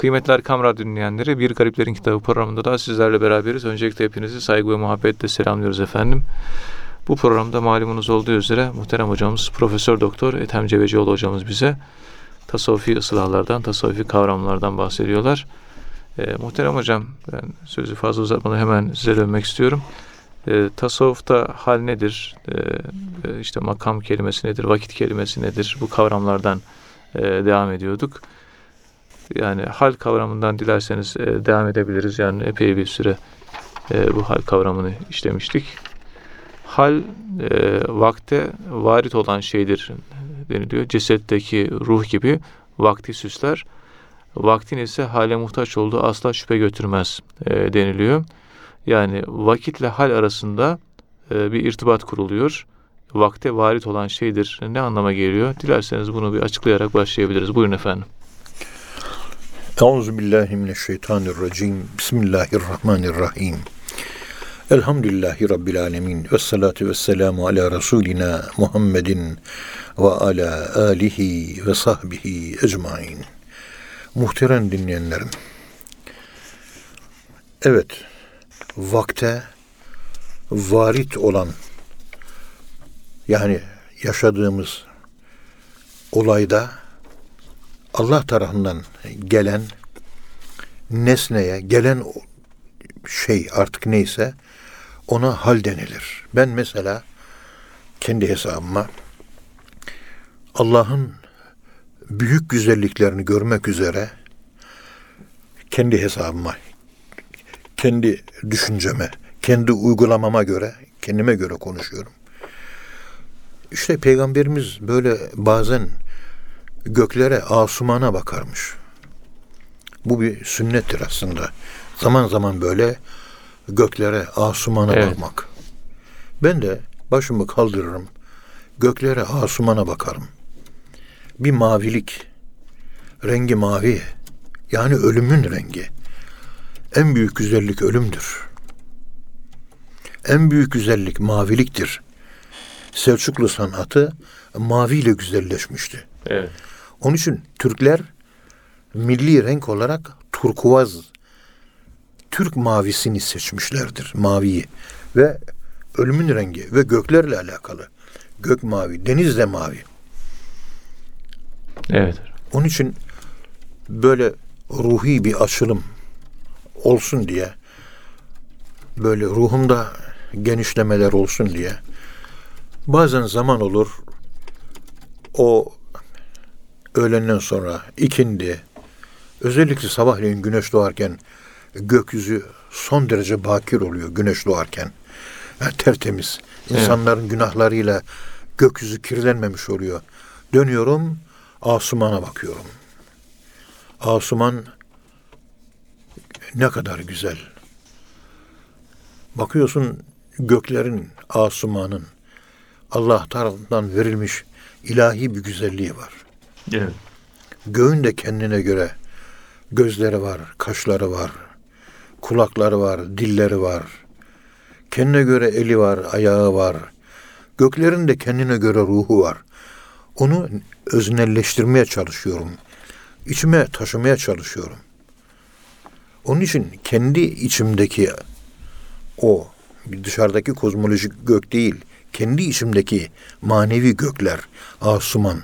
Kıymetli Erkam Radyo dinleyenleri Bir Gariplerin Kitabı programında da sizlerle beraberiz. Öncelikle hepinizi saygı ve muhabbetle selamlıyoruz efendim. Bu programda malumunuz olduğu üzere muhterem hocamız Profesör Doktor Ethem Cebecioğlu hocamız bize tasavvufi ıslahlardan, tasavvufi kavramlardan bahsediyorlar. E, muhterem hocam ben sözü fazla uzatmadan hemen size dönmek istiyorum. E, tasavvufta hal nedir? E, işte makam kelimesi nedir? Vakit kelimesi nedir? Bu kavramlardan e, devam ediyorduk. Yani hal kavramından dilerseniz e, devam edebiliriz. Yani epey bir süre e, bu hal kavramını işlemiştik. Hal e, vakte varit olan şeydir deniliyor. Cesetteki ruh gibi vakti süsler. Vaktin ise hale muhtaç olduğu asla şüphe götürmez e, deniliyor. Yani vakitle hal arasında e, bir irtibat kuruluyor. Vakte varit olan şeydir. Ne anlama geliyor? Dilerseniz bunu bir açıklayarak başlayabiliriz. Buyurun efendim. Euzu billahi mineşşeytanirracim. Bismillahirrahmanirrahim. Elhamdülillahi Rabbil alemin. Ve salatu ve selamu ala Resulina Muhammedin ve ala alihi ve sahbihi ecmain. Muhterem dinleyenlerim. Evet, vakte varit olan yani yaşadığımız olayda Allah tarafından gelen nesneye, gelen şey artık neyse ona hal denilir. Ben mesela kendi hesabıma Allah'ın büyük güzelliklerini görmek üzere kendi hesabıma, kendi düşünceme, kendi uygulamama göre, kendime göre konuşuyorum. İşte peygamberimiz böyle bazen göklere, asumana bakarmış. Bu bir sünnettir aslında. Zaman zaman böyle göklere, asumana evet. bakmak. Ben de başımı kaldırırım. Göklere, asumana bakarım. Bir mavilik. Rengi mavi. Yani ölümün rengi. En büyük güzellik ölümdür. En büyük güzellik maviliktir. Selçuklu sanatı maviyle güzelleşmişti. Evet. Onun için Türkler milli renk olarak turkuaz Türk mavisini seçmişlerdir. Maviyi ve ölümün rengi ve göklerle alakalı. Gök mavi, deniz de mavi. Evet. Onun için böyle ruhi bir açılım olsun diye böyle ruhumda genişlemeler olsun diye bazen zaman olur o öğlenden sonra ikindi özellikle sabahleyin güneş doğarken gökyüzü son derece bakir oluyor güneş doğarken. Yani tertemiz. İnsanların evet. günahlarıyla gökyüzü kirlenmemiş oluyor. Dönüyorum, asumana bakıyorum. Asuman ne kadar güzel. Bakıyorsun göklerin, asumanın Allah tarafından verilmiş ilahi bir güzelliği var. Göğün de kendine göre gözleri var, kaşları var, kulakları var, dilleri var. Kendine göre eli var, ayağı var. Göklerin de kendine göre ruhu var. Onu öznelleştirmeye çalışıyorum. İçime taşımaya çalışıyorum. Onun için kendi içimdeki o dışarıdaki kozmolojik gök değil, kendi içimdeki manevi gökler, asuman,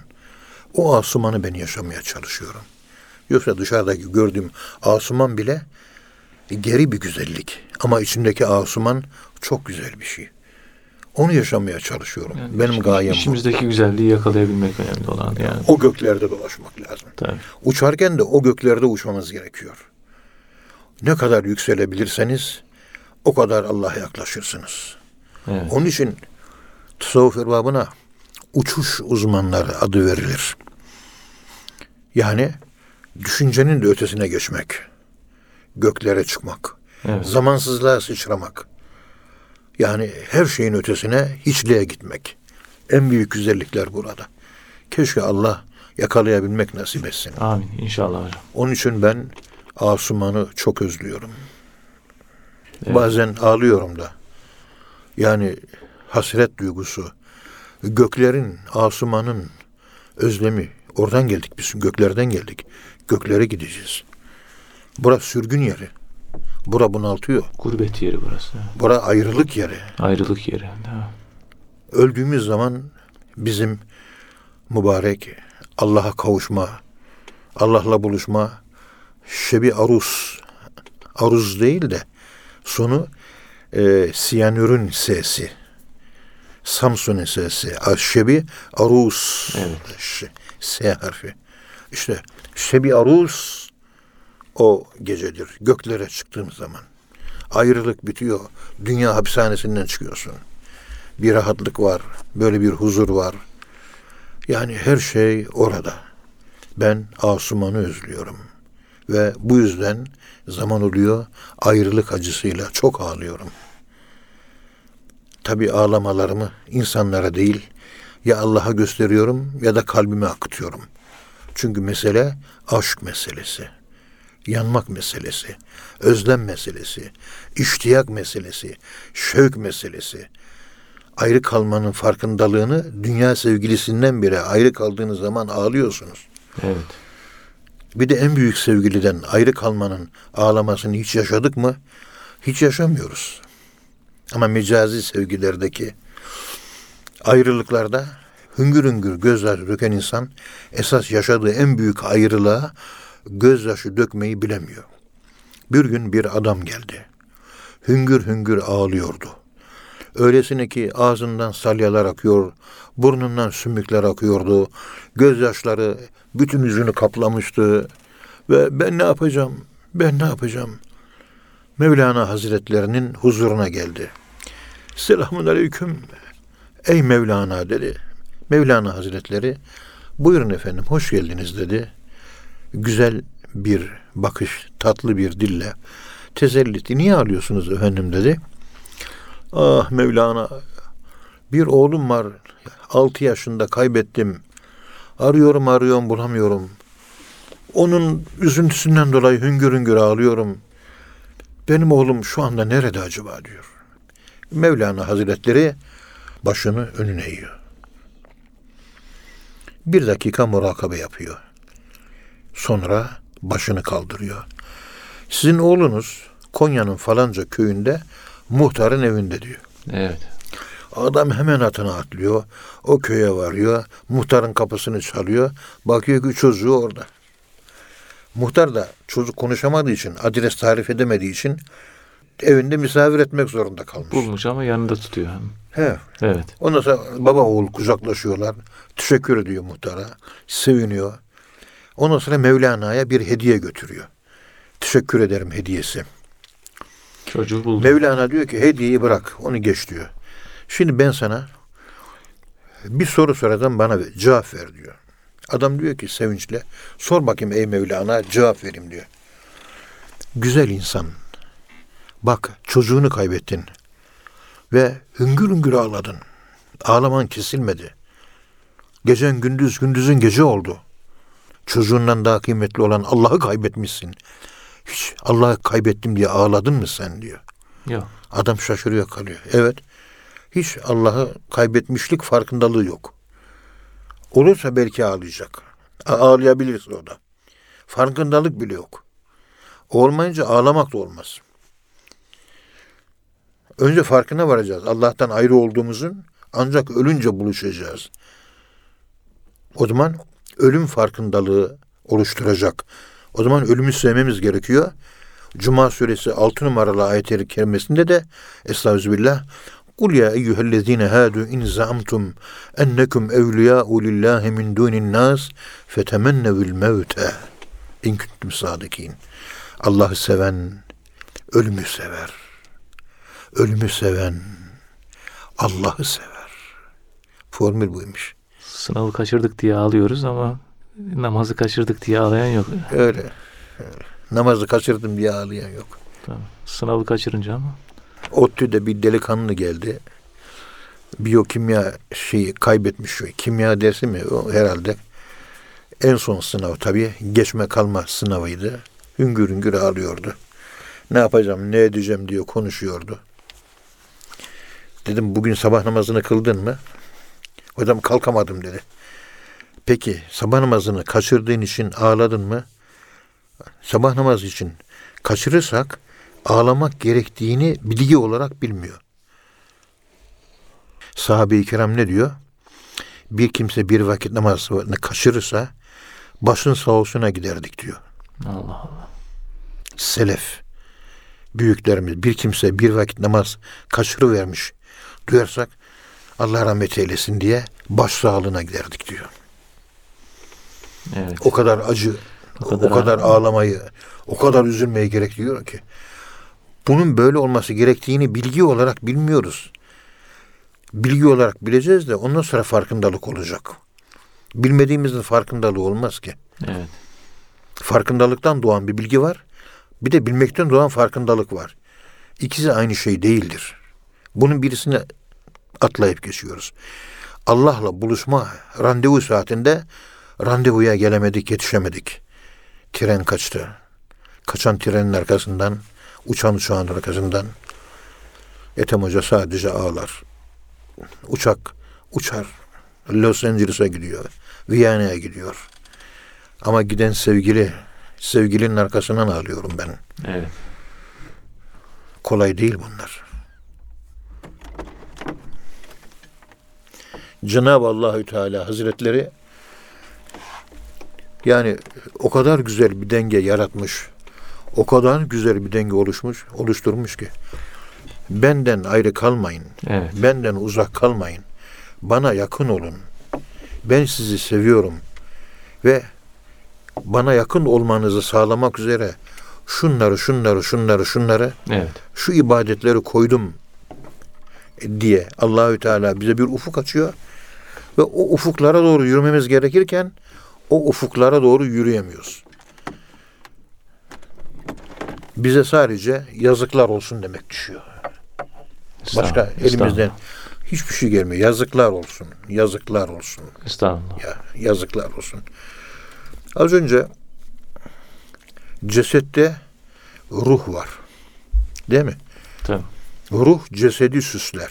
o asumanı ben yaşamaya çalışıyorum. Yoksa dışarıdaki gördüğüm asuman bile geri bir güzellik. Ama içindeki asuman çok güzel bir şey. Onu yaşamaya çalışıyorum. Yani Benim gayem İçimizdeki bu. güzelliği yakalayabilmek önemli olan yani. O göklerde dolaşmak lazım. Tabii. Uçarken de o göklerde uçmamız gerekiyor. Ne kadar yükselebilirseniz o kadar Allah'a yaklaşırsınız. Evet. Onun için tasavvuf erbabına uçuş uzmanları adı verilir. Yani düşüncenin de ötesine geçmek göklere çıkmak. Evet. Zamansızlığa sıçramak. Yani her şeyin ötesine hiçliğe gitmek. En büyük güzellikler burada. Keşke Allah yakalayabilmek nasip etsin. Amin inşallah hocam. Onun için ben Asuman'ı çok özlüyorum. Evet. Bazen ağlıyorum da. Yani hasret duygusu, göklerin, Asuman'ın özlemi. Oradan geldik biz, göklerden geldik. Göklere gideceğiz. Bura sürgün yeri. Bura bunaltıyor. Gurbet yeri burası. Bura ayrılık yeri. Ayrılık yeri. Ha. Öldüğümüz zaman bizim mübarek Allah'a kavuşma, Allah'la buluşma, şebi aruz, aruz değil de sonu e, siyanürün sesi. Samsun'un sesi. Şebi aruz. Evet. S harfi. İşte şebi aruz o gecedir. Göklere çıktığım zaman. Ayrılık bitiyor. Dünya hapishanesinden çıkıyorsun. Bir rahatlık var. Böyle bir huzur var. Yani her şey orada. Ben Asuman'ı özlüyorum. Ve bu yüzden zaman oluyor ayrılık acısıyla çok ağlıyorum. Tabi ağlamalarımı insanlara değil ya Allah'a gösteriyorum ya da kalbime akıtıyorum. Çünkü mesele aşk meselesi, yanmak meselesi, özlem meselesi, iştiyak meselesi, şevk meselesi. Ayrı kalmanın farkındalığını dünya sevgilisinden biri ayrı kaldığınız zaman ağlıyorsunuz. Evet. Bir de en büyük sevgiliden ayrı kalmanın ağlamasını hiç yaşadık mı? Hiç yaşamıyoruz. Ama mecazi sevgilerdeki ayrılıklarda hüngür hüngür gözyaşı döken insan esas yaşadığı en büyük ayrılığa gözyaşı dökmeyi bilemiyor. Bir gün bir adam geldi. Hüngür hüngür ağlıyordu. Öylesine ki ağzından salyalar akıyor, burnundan sümükler akıyordu. Gözyaşları bütün yüzünü kaplamıştı. Ve ben ne yapacağım, ben ne yapacağım? Mevlana Hazretlerinin huzuruna geldi. Selamun Aleyküm. Ey Mevlana dedi. Mevlana Hazretleri buyurun efendim hoş geldiniz dedi. Güzel bir bakış, tatlı bir dille tezelli Niye ağlıyorsunuz efendim dedi. Ah Mevlana bir oğlum var. Altı yaşında kaybettim. Arıyorum arıyorum bulamıyorum. Onun üzüntüsünden dolayı hüngür hüngür ağlıyorum. Benim oğlum şu anda nerede acaba diyor. Mevlana Hazretleri başını önüne eğiyor. Bir dakika murakabe yapıyor. Sonra başını kaldırıyor. Sizin oğlunuz Konya'nın falanca köyünde muhtarın evinde diyor. Evet. Adam hemen atına atlıyor. O köye varıyor. Muhtarın kapısını çalıyor. Bakıyor ki çocuğu orada. Muhtar da çocuk konuşamadığı için, adres tarif edemediği için evinde misafir etmek zorunda kalmış. Bulmuş ama yanında tutuyor. He. Evet. Ondan sonra baba oğul kucaklaşıyorlar. Teşekkür ediyor muhtara. Seviniyor. Ondan sonra Mevlana'ya bir hediye götürüyor. Teşekkür ederim hediyesi. Çocuğu buldu. Mevlana diyor ki hediyeyi bırak onu geç diyor. Şimdi ben sana bir soru soracağım bana ver, cevap ver diyor. Adam diyor ki sevinçle sor bakayım ey Mevlana cevap vereyim diyor. Güzel insan bak çocuğunu kaybettin ve hüngür hüngür ağladın. Ağlaman kesilmedi. Gecen gündüz gündüzün gece oldu. Çocuğundan daha kıymetli olan Allah'ı kaybetmişsin. Hiç Allah'ı kaybettim diye ağladın mı sen diyor. Yok. Adam şaşırıyor kalıyor. Evet. Hiç Allah'ı kaybetmişlik farkındalığı yok. Olursa belki ağlayacak. Ağlayabilirsin o da. Farkındalık bile yok. Olmayınca ağlamak da olmaz. Önce farkına varacağız. Allah'tan ayrı olduğumuzun ancak ölünce buluşacağız. O zaman ölüm farkındalığı oluşturacak. O zaman ölümü sevmemiz gerekiyor. Cuma suresi 6 numaralı ayet-i kerimesinde de Estağfirullah Kul ya eyyühellezine hadu in zamtum ennekum evliya'u lillahi min dunin nas fetemennevül mevte in kuntum sadikin. Allah'ı seven ölümü sever. Ölümü seven Allah'ı sever. Formül buymuş. Sınavı kaçırdık diye ağlıyoruz ama namazı kaçırdık diye ağlayan yok. Öyle. öyle. Namazı kaçırdım diye ağlayan yok. Tamam. Sınavı kaçırınca ama. ODTÜ'de bir delikanlı geldi. Biyokimya şeyi kaybetmiş şu kimya dersi mi o herhalde. En son sınav tabii geçme kalma sınavıydı. Hüngür hüngür ağlıyordu. Ne yapacağım ne edeceğim diyor konuşuyordu. Dedim bugün sabah namazını kıldın mı? Hocam kalkamadım dedi. Peki sabah namazını kaçırdığın için ağladın mı? Sabah namazı için kaçırırsak ağlamak gerektiğini bilgi olarak bilmiyor. Sahabe-i kiram ne diyor? Bir kimse bir vakit namazını kaçırırsa başın sağ olsuna giderdik diyor. Allah Allah. Selef büyüklerimiz bir kimse bir vakit namaz kaçırıvermiş duyarsak Allah rahmet eylesin diye baş sağlığına giderdik diyor. Evet. O kadar acı, o kadar kadar, ağlamayı, o kadar üzülmeyi gerektiriyor ki. Bunun böyle olması gerektiğini bilgi olarak bilmiyoruz. Bilgi olarak bileceğiz de ondan sonra farkındalık olacak. Bilmediğimizin farkındalığı olmaz ki. Evet. Farkındalıktan doğan bir bilgi var. Bir de bilmekten doğan farkındalık var. İkisi aynı şey değildir. Bunun birisini atlayıp geçiyoruz. Allah'la buluşma randevu saatinde randevuya gelemedik, yetişemedik. Tren kaçtı. Kaçan trenin arkasından, uçan uçağın arkasından Ethem Hoca sadece ağlar. Uçak uçar. Los Angeles'a gidiyor. Viyana'ya gidiyor. Ama giden sevgili, sevgilinin arkasından ağlıyorum ben. Evet. Kolay değil bunlar. Cenab-ı Allahü Teala Hazretleri yani o kadar güzel bir denge yaratmış. O kadar güzel bir denge oluşmuş, oluşturmuş ki benden ayrı kalmayın. Evet. Benden uzak kalmayın. Bana yakın olun. Ben sizi seviyorum ve bana yakın olmanızı sağlamak üzere şunları, şunları, şunları, şunları Evet. şu ibadetleri koydum diye Allahü Teala bize bir ufuk açıyor ve o ufuklara doğru yürümemiz gerekirken o ufuklara doğru yürüyemiyoruz. Bize sadece yazıklar olsun demek düşüyor. Başka elimizden hiçbir şey gelmiyor. Yazıklar olsun. Yazıklar olsun. Estağfurullah. Ya yazıklar olsun. Az önce cesette ruh var. Değil mi? Tabii. Ruh cesedi süsler.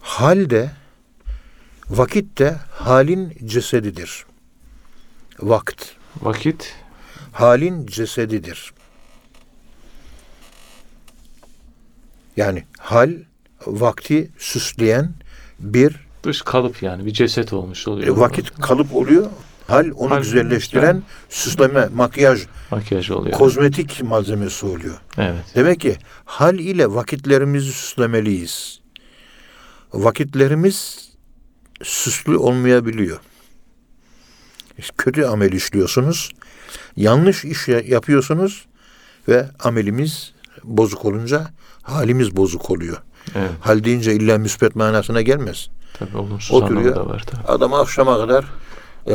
Hal de vakit de halin cesedidir. Vakt Vakit halin cesedidir. Yani hal vakti süsleyen bir dış kalıp yani bir ceset olmuş e, oluyor. vakit kalıp oluyor. Hal onu Hal- güzelleştiren süsleme, makyaj, Makyaj oluyor. kozmetik malzemesi oluyor. evet. Demek ki hal ile vakitlerimizi süslemeliyiz. Vakitlerimiz süslü olmayabiliyor. Kötü amel işliyorsunuz. Yanlış iş ya- yapıyorsunuz ve amelimiz bozuk olunca halimiz bozuk oluyor. Evet. Hal deyince illa müspet manasına gelmez. Tabii olumsuz Oturuyor. anlamı da var tabii. Adam akşama kadar e,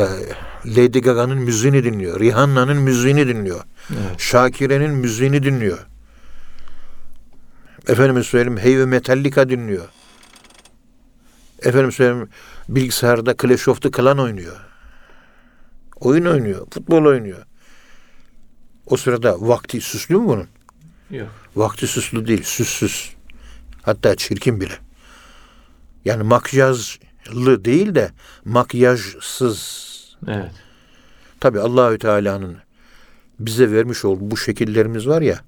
Lady Gaga'nın müziğini dinliyor. Rihanna'nın müziğini dinliyor. Evet. Şakire'nin müziğini dinliyor. Efendim söyleyeyim Heavy Metallica dinliyor. Efendim söyleyeyim bilgisayarda Clash of the Clan oynuyor. Oyun oynuyor, futbol oynuyor. O sırada vakti süslü mü bunun? Yok. Vakti süslü değil, süssüz. Hatta çirkin bile. Yani makyajlı değil de makyajsız. Evet. Tabi Allahü Teala'nın bize vermiş olduğu bu şekillerimiz var ya,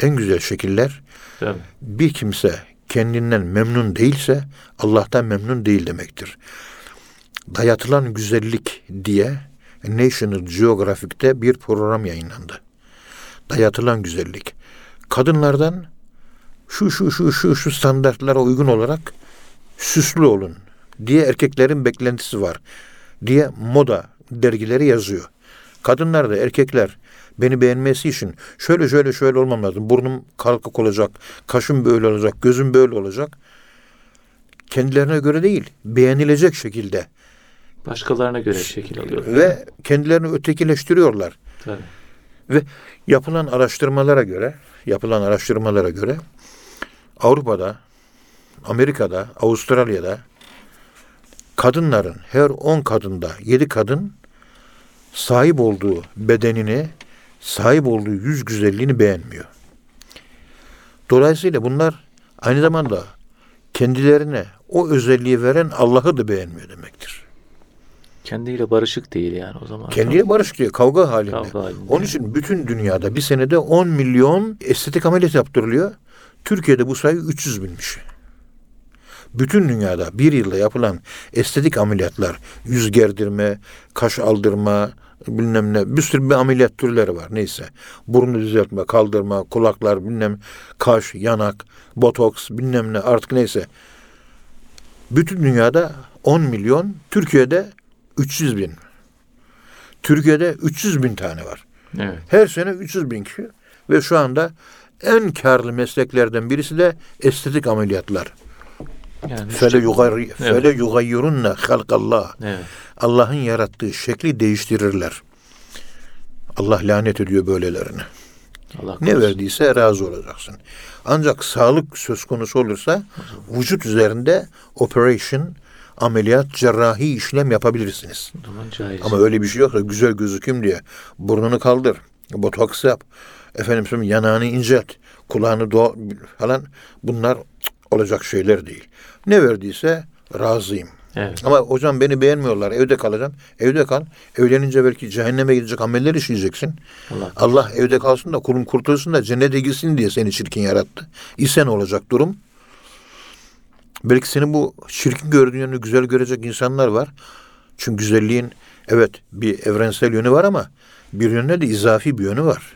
en güzel şekiller Tabii. bir kimse kendinden memnun değilse Allah'tan memnun değil demektir. Dayatılan güzellik diye National Geographic'te bir program yayınlandı. Dayatılan güzellik. Kadınlardan şu şu şu şu şu standartlara uygun olarak süslü olun diye erkeklerin beklentisi var diye moda dergileri yazıyor. Kadınlar da erkekler beni beğenmesi için şöyle şöyle şöyle olmam lazım. Burnum kalkık olacak, kaşım böyle olacak, gözüm böyle olacak. Kendilerine göre değil, beğenilecek şekilde Başkalarına göre şekil alıyor. ve kendilerini ötekileştiriyorlar. Tabii. Ve yapılan araştırmalara göre, yapılan araştırmalara göre Avrupa'da, Amerika'da, Avustralya'da kadınların her 10 kadında 7 kadın sahip olduğu bedenini, sahip olduğu yüz güzelliğini beğenmiyor. Dolayısıyla bunlar aynı zamanda kendilerine o özelliği veren Allah'ı da beğenmiyor demektir. Kendiyle barışık değil yani o zaman. Kendiyle barış diyor. Kavga halinde. Kavga halinde. Onun için bütün dünyada bir senede 10 milyon estetik ameliyat yaptırılıyor. Türkiye'de bu sayı 300 binmiş. Bütün dünyada bir yılda yapılan estetik ameliyatlar, yüz gerdirme, kaş aldırma, bilmem ne bir sürü bir ameliyat türleri var neyse. Burnu düzeltme, kaldırma, kulaklar bilmem kaş, yanak, botoks bilmem ne artık neyse. Bütün dünyada 10 milyon, Türkiye'de 300 bin. Türkiye'de 300 bin tane var. Evet. Her sene 300 bin kişi ve şu anda en karlı mesleklerden birisi de estetik ameliyatlar. Yani Fele yugayr fele yugayyirunne halkallah. Evet. Allah'ın yarattığı şekli değiştirirler. Allah lanet ediyor böylelerine. Allah Ne verdiyse razı olacaksın. Ancak sağlık söz konusu olursa vücut üzerinde operation, ameliyat, cerrahi işlem yapabilirsiniz. Ama öyle bir şey yoksa güzel gözüküm diye burnunu kaldır, botoks yap, efendim yanağını incelt, kulağını do falan bunlar olacak şeyler değil. Ne verdiyse razıyım. Evet. Ama hocam beni beğenmiyorlar, evde kalacağım. Evde kal. Evlenince belki cehenneme gidecek ameller işleyeceksin. Allah Allah evde kalsın da kulun kurtulsun da cennete gitsin diye seni çirkin yarattı. İse ne olacak durum? Belki seni bu çirkin gördüğün güzel görecek insanlar var. Çünkü güzelliğin evet bir evrensel yönü var ama bir yönde de izafi bir yönü var.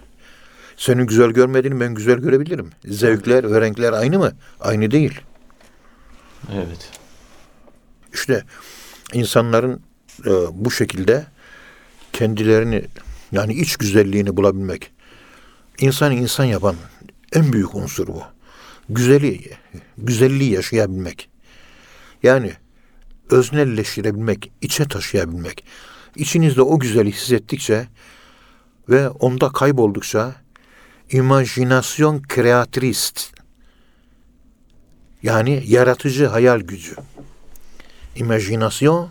Senin güzel görmediğini ben güzel görebilirim. Zevkler ve renkler aynı mı? Aynı değil. Evet. İşte insanların e, bu şekilde kendilerini yani iç güzelliğini bulabilmek. İnsanı insan yapan en büyük unsur bu. Güzeli, güzelliği yaşayabilmek. Yani öznelleştirebilmek, içe taşıyabilmek. İçinizde o güzeli hissettikçe ve onda kayboldukça imajinasyon kreatrist yani yaratıcı hayal gücü. İmajinasyon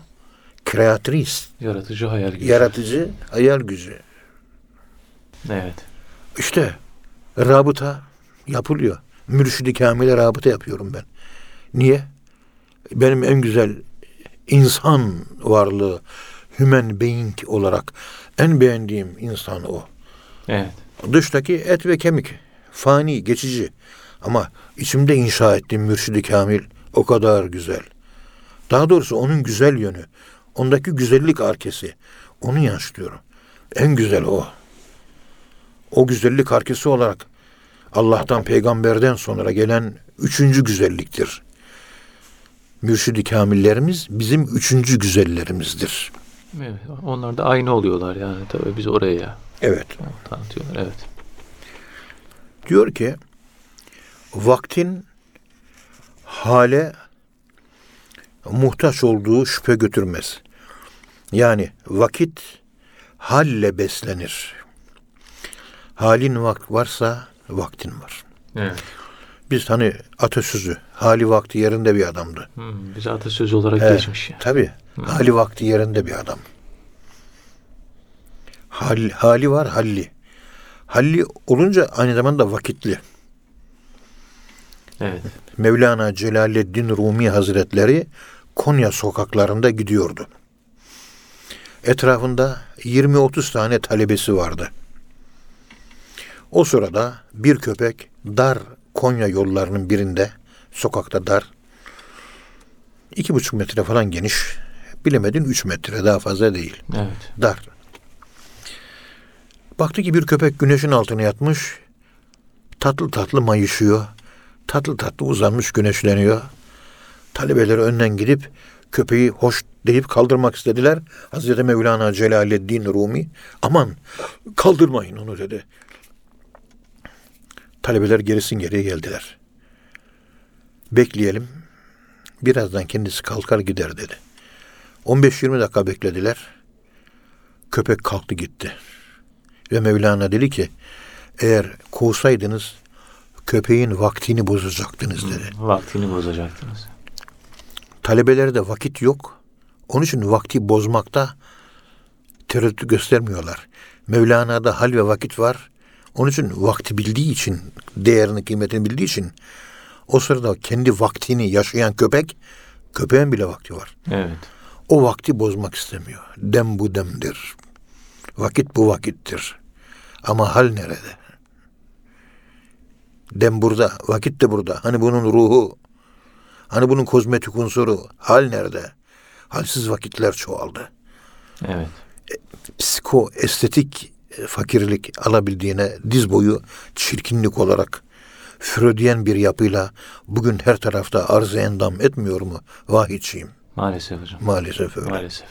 kreatrist, Yaratıcı hayal gücü. yaratıcı hayal gücü. Evet. İşte rabıta yapılıyor. Mürşidi Kamil'e rabıta yapıyorum ben. Niye? Benim en güzel insan varlığı, human being olarak en beğendiğim insan o. Evet. Dıştaki et ve kemik, fani, geçici. Ama içimde inşa ettiğim mürşidi kamil o kadar güzel. Daha doğrusu onun güzel yönü, ondaki güzellik arkesi, onu yansıtıyorum. En güzel o. O güzellik arkesi olarak Allah'tan peygamberden sonra gelen üçüncü güzelliktir. Mürşidi kamillerimiz bizim üçüncü güzellerimizdir. evet. Onlar da aynı oluyorlar yani tabii biz oraya Evet. tanıtıyorlar. Evet. Diyor ki vaktin hale muhtaç olduğu şüphe götürmez. Yani vakit halle beslenir. Halin vakt varsa vaktin var. Evet. Biz hani atasözü hali vakti yerinde bir adamdı. Hmm, bize atasözü olarak He, geçmiş. Tabii. Hali vakti yerinde bir adam. Hal, hali var halli. Halli olunca aynı zamanda vakitli. Evet. Mevlana Celaleddin Rumi Hazretleri Konya sokaklarında gidiyordu. Etrafında 20-30 tane talebesi vardı. O sırada bir köpek dar Konya yollarının birinde, sokakta dar, iki buçuk metre falan geniş, bilemedin üç metre daha fazla değil, Evet. dar. Baktı ki bir köpek güneşin altına yatmış, tatlı tatlı mayışıyor, tatlı tatlı uzanmış güneşleniyor. Talebeleri önden gidip köpeği hoş deyip kaldırmak istediler. Hazreti Mevlana Celaleddin Rumi aman kaldırmayın onu dedi. Talebeler gerisin geriye geldiler. Bekleyelim. Birazdan kendisi kalkar gider dedi. 15-20 dakika beklediler. Köpek kalktı gitti. Ve Mevlana dedi ki eğer kovsaydınız köpeğin vaktini bozacaktınız dedi. Vaktini bozacaktınız. Talebelerde vakit yok. Onun için vakti bozmakta tereddüt göstermiyorlar. Mevlana'da hal ve vakit var. Onun için vakti bildiği için, değerini, kıymetini bildiği için o sırada kendi vaktini yaşayan köpek, köpeğin bile vakti var. Evet. o vakti bozmak istemiyor. Dem bu demdir. Vakit bu vakittir. Ama hal nerede? Dem burada, vakit de burada. Hani bunun ruhu, hani bunun kozmetik unsuru, hal nerede? Halsiz vakitler çoğaldı. Evet. Psiko, estetik e, fakirlik alabildiğine diz boyu çirkinlik olarak Freudiyen bir yapıyla bugün her tarafta arz endam etmiyor mu? Vahidçiyim. Maalesef hocam. Maalesef öyle. Maalesef.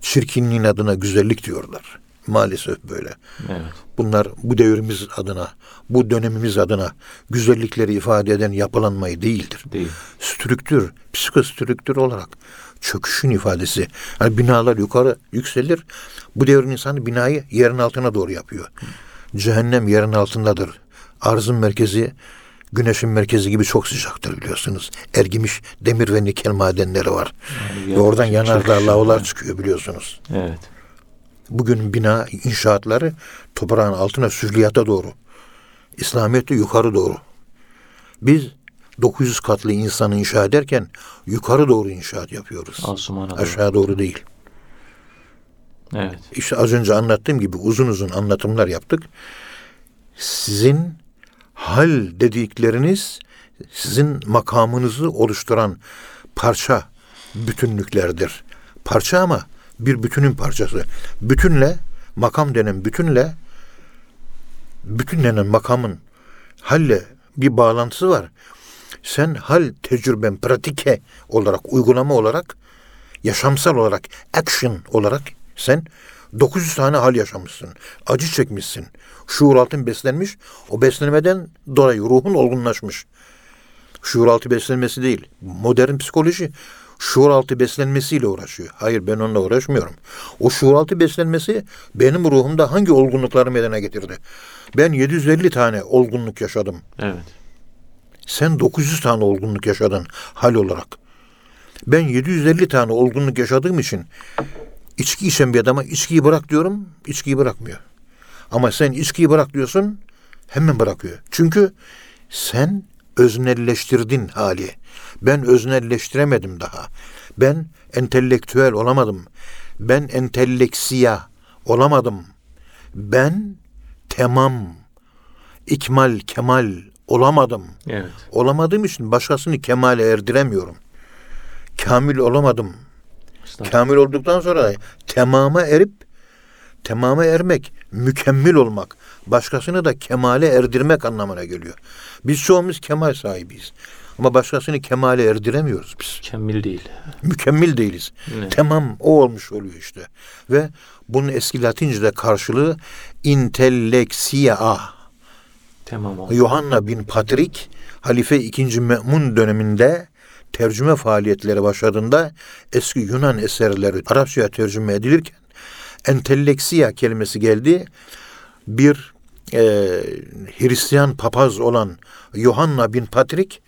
Çirkinliğin adına güzellik diyorlar. Maalesef böyle. Evet. Bunlar bu devrimiz adına, bu dönemimiz adına güzellikleri ifade eden yapılanmayı değildir. Değil. Strüktür, psikostrüktür olarak çöküşün ifadesi. Yani binalar yukarı yükselir. Bu devrin insanı binayı yerin altına doğru yapıyor. Cehennem yerin altındadır. Arzın merkezi güneşin merkezi gibi çok sıcaktır biliyorsunuz. Ergimiş demir ve nikel madenleri var. Yani Ve oradan yanardağ var. çıkıyor biliyorsunuz. Evet. Bugün bina inşaatları toprağın altına süzliyata doğru. İslamiyet'te yukarı doğru. Biz 900 katlı insanı inşa ederken yukarı doğru inşaat yapıyoruz. Asumana doğru. Aşağı doğru değil. Evet. İşte az önce anlattığım gibi uzun uzun anlatımlar yaptık. Sizin hal dedikleriniz sizin makamınızı oluşturan parça bütünlüklerdir. Parça ama bir bütünün parçası. Bütünle makam denen bütünle bütünlenen makamın halle bir bağlantısı var. Sen hal tecrüben pratike olarak uygulama olarak yaşamsal olarak action olarak sen 900 tane hal yaşamışsın. Acı çekmişsin. Şuur altın beslenmiş. O beslenmeden dolayı ruhun olgunlaşmış. Şuur altı beslenmesi değil. Modern psikoloji şuur altı beslenmesiyle uğraşıyor. Hayır ben onunla uğraşmıyorum. O şuur altı beslenmesi benim ruhumda hangi olgunlukları meydana getirdi? Ben 750 tane olgunluk yaşadım. Evet. Sen 900 tane olgunluk yaşadın hal olarak. Ben 750 tane olgunluk yaşadığım için içki içen bir adama içkiyi bırak diyorum, içkiyi bırakmıyor. Ama sen içkiyi bırak diyorsun, hemen bırakıyor. Çünkü sen öznelleştirdin hali. Ben öznelleştiremedim daha. Ben entelektüel olamadım. Ben enteleksiya olamadım. Ben tamam, ikmal, kemal olamadım. Evet. Olamadığım için başkasını kemale erdiremiyorum. Kamil olamadım. Kamil olduktan sonra da tamama erip tamama ermek, mükemmel olmak, başkasını da kemale erdirmek anlamına geliyor. Biz çoğumuz kemal sahibiyiz. Ama başkasını kemale erdiremiyoruz biz. Mükemmel değil. Mükemmel değiliz. Evet. Tamam o olmuş oluyor işte. Ve bunun eski Latince'de karşılığı intelleksiya. Tamam oldu. Yohanna bin Patrik Halife 2. Me'mun döneminde tercüme faaliyetleri başladığında eski Yunan eserleri Arapçaya tercüme edilirken enteleksiya kelimesi geldi. Bir e, Hristiyan papaz olan Yohanna bin Patrik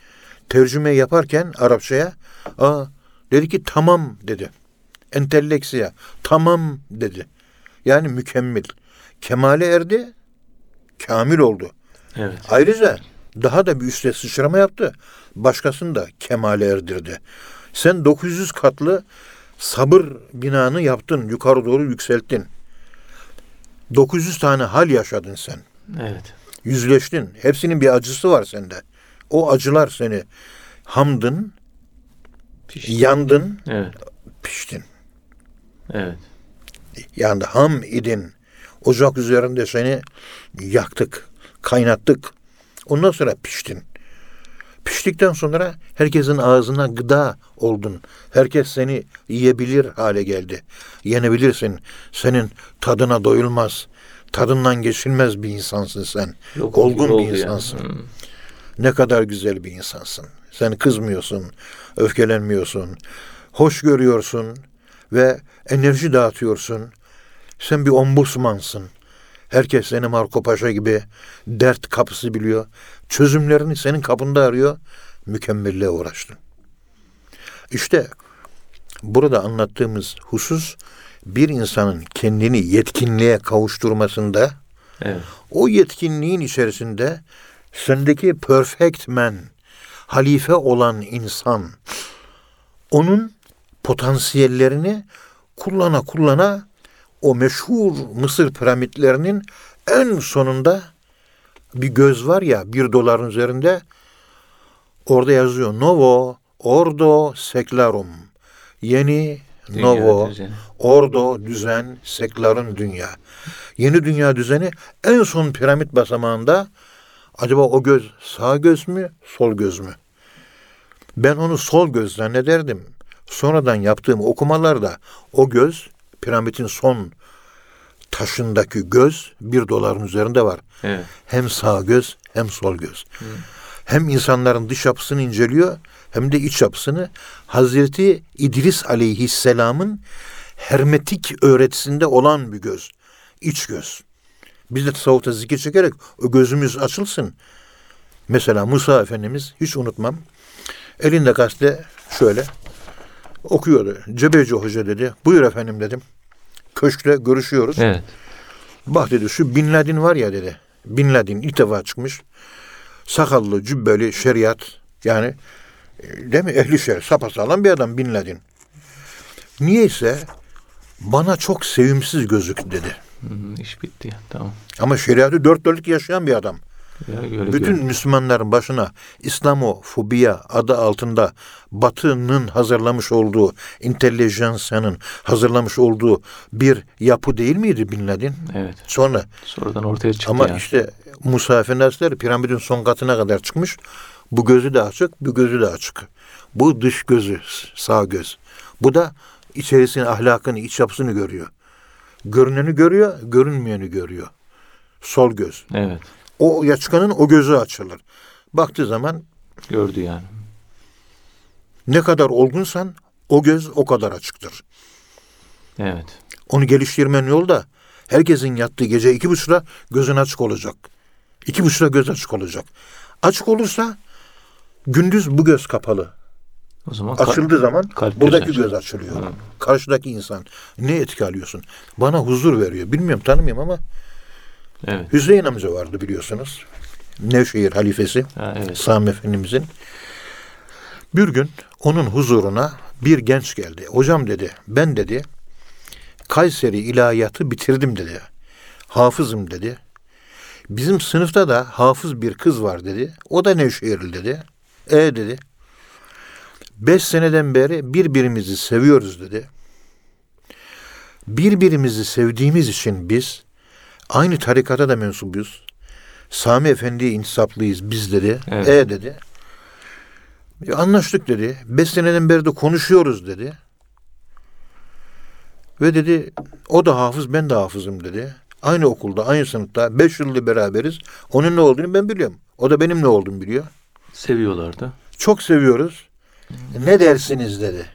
tercüme yaparken Arapçaya aa, dedi ki tamam dedi. Enteleksiya tamam dedi. Yani mükemmel. Kemale erdi, kamil oldu. Evet. Ayrıca daha da bir üste sıçrama yaptı. Başkasını da kemale erdirdi. Sen 900 katlı sabır binanı yaptın, yukarı doğru yükselttin. 900 tane hal yaşadın sen. Evet. Yüzleştin. Hepsinin bir acısı var sende. O acılar seni hamdın, Pişti. yandın, Evet. piştin. Evet. Yani ham idin. Ocak üzerinde seni yaktık, kaynattık. Ondan sonra piştin. Piştikten sonra herkesin ağzına gıda oldun. Herkes seni yiyebilir hale geldi. Yenebilirsin. Senin tadına doyulmaz. Tadından geçilmez bir insansın sen. Yok, Olgun bir yani. insansın. Hmm. Ne kadar güzel bir insansın. Sen kızmıyorsun, öfkelenmiyorsun, hoş görüyorsun ve enerji dağıtıyorsun. Sen bir ombudsmansın. Herkes seni Marco Paşa gibi dert kapısı biliyor. Çözümlerini senin kapında arıyor. Mükemmelliğe uğraştın. İşte burada anlattığımız husus bir insanın kendini yetkinliğe kavuşturmasında Evet. o yetkinliğin içerisinde sendeki perfect man, halife olan insan, onun potansiyellerini kullana kullana o meşhur Mısır piramitlerinin en sonunda bir göz var ya bir doların üzerinde orada yazıyor Novo Ordo Seclarum. Yeni Dünya Novo düzeni. Ordo düzen sekların dünya. Yeni dünya düzeni en son piramit basamağında acaba o göz sağ göz mü sol göz mü? Ben onu sol göz zannederdim. Sonradan yaptığım okumalarda o göz piramidin son taşındaki göz bir doların üzerinde var. Evet. Hem sağ göz hem sol göz. Hem insanların dış yapısını inceliyor hem de iç yapısını. Hazreti İdris aleyhisselamın hermetik öğretisinde olan bir göz. İç göz. Biz de tasavvufta zikir çekerek o gözümüz açılsın. Mesela Musa Efendimiz hiç unutmam. Elinde gazete şöyle okuyordu. Cebeci Hoca dedi. Buyur efendim dedim. Köşkte görüşüyoruz. Evet. Bak dedi şu Bin Laden var ya dedi. Bin Laden ilk defa çıkmış. Sakallı, cübbeli, şeriat. Yani e, değil mi? Ehli şer. Sapasağlam bir adam Bin Laden. Niyeyse bana çok sevimsiz gözüktü dedi. İş bitti. Tamam. Ama şeriatı dört dörtlük yaşayan bir adam. Ya, Bütün gör- Müslümanların başına İslamofobiya adı altında Batı'nın hazırlamış olduğu, intelijansiyanın hazırlamış olduğu bir yapı değil miydi Bin Laden? Evet. Sonra Sonradan ortaya çıktı Ama ya. işte Musa Efendi piramidin son katına kadar çıkmış. Bu gözü de açık, bu gözü de açık. Bu dış gözü, sağ göz. Bu da içerisini, ahlakını, iç yapısını görüyor. Görüneni görüyor, görünmeyeni görüyor. Sol göz. Evet. O ya çıkanın o gözü açılır. Baktığı zaman Gördü yani. ne kadar olgunsan o göz o kadar açıktır. Evet. Onu geliştirmenin yolu da herkesin yattığı gece iki buçukta gözün açık olacak. İki buçukta göz açık olacak. Açık olursa gündüz bu göz kapalı. O zaman Açıldığı zaman kalp buradaki gözü göz açılıyor. Hı. Karşıdaki insan ne etki alıyorsun? Bana huzur veriyor. Bilmiyorum tanımıyorum ama Evet. Hüseyin amca vardı biliyorsunuz. Nevşehir halifesi Ha, evet. Sami Efendimizin. Bir gün onun huzuruna bir genç geldi. Hocam dedi ben dedi Kayseri ilahiyatı bitirdim dedi. Hafızım dedi. Bizim sınıfta da hafız bir kız var dedi. O da Nevşehirli dedi. E dedi. Beş seneden beri birbirimizi seviyoruz dedi. Birbirimizi sevdiğimiz için biz aynı tarikata da mensubuyuz. Sami Efendi'ye intisaplıyız biz dedi. Evet. E dedi. "E, anlaştık dedi. Beş seneden beri de konuşuyoruz dedi. Ve dedi o da hafız ben de hafızım dedi. Aynı okulda aynı sınıfta beş yıldır beraberiz. Onun ne olduğunu ben biliyorum. O da benim ne olduğumu biliyor. Seviyorlardı. Çok seviyoruz. Ne dersiniz dedi.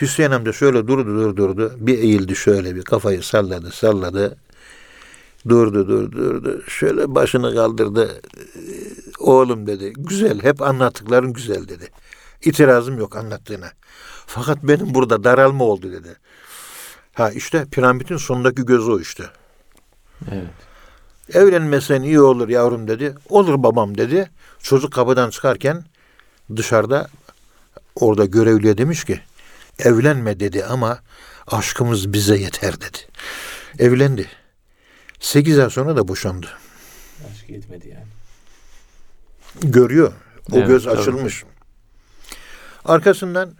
Hüseyin amca şöyle durdu durdu durdu. Bir eğildi şöyle bir kafayı salladı salladı. Durdu durdu durdu. Şöyle başını kaldırdı. Oğlum dedi. Güzel hep anlattıkların güzel dedi. İtirazım yok anlattığına. Fakat benim burada daralma oldu dedi. Ha işte piramidin sonundaki gözü o işte. Evet. Evlenmesen iyi olur yavrum dedi. Olur babam dedi. Çocuk kapıdan çıkarken dışarıda orada görevliye demiş ki evlenme dedi ama aşkımız bize yeter dedi. Evlendi. Sekiz ay sonra da boşandı. Aşk yetmedi yani. Görüyor. O Evet, göz tabii. açılmış. Arkasından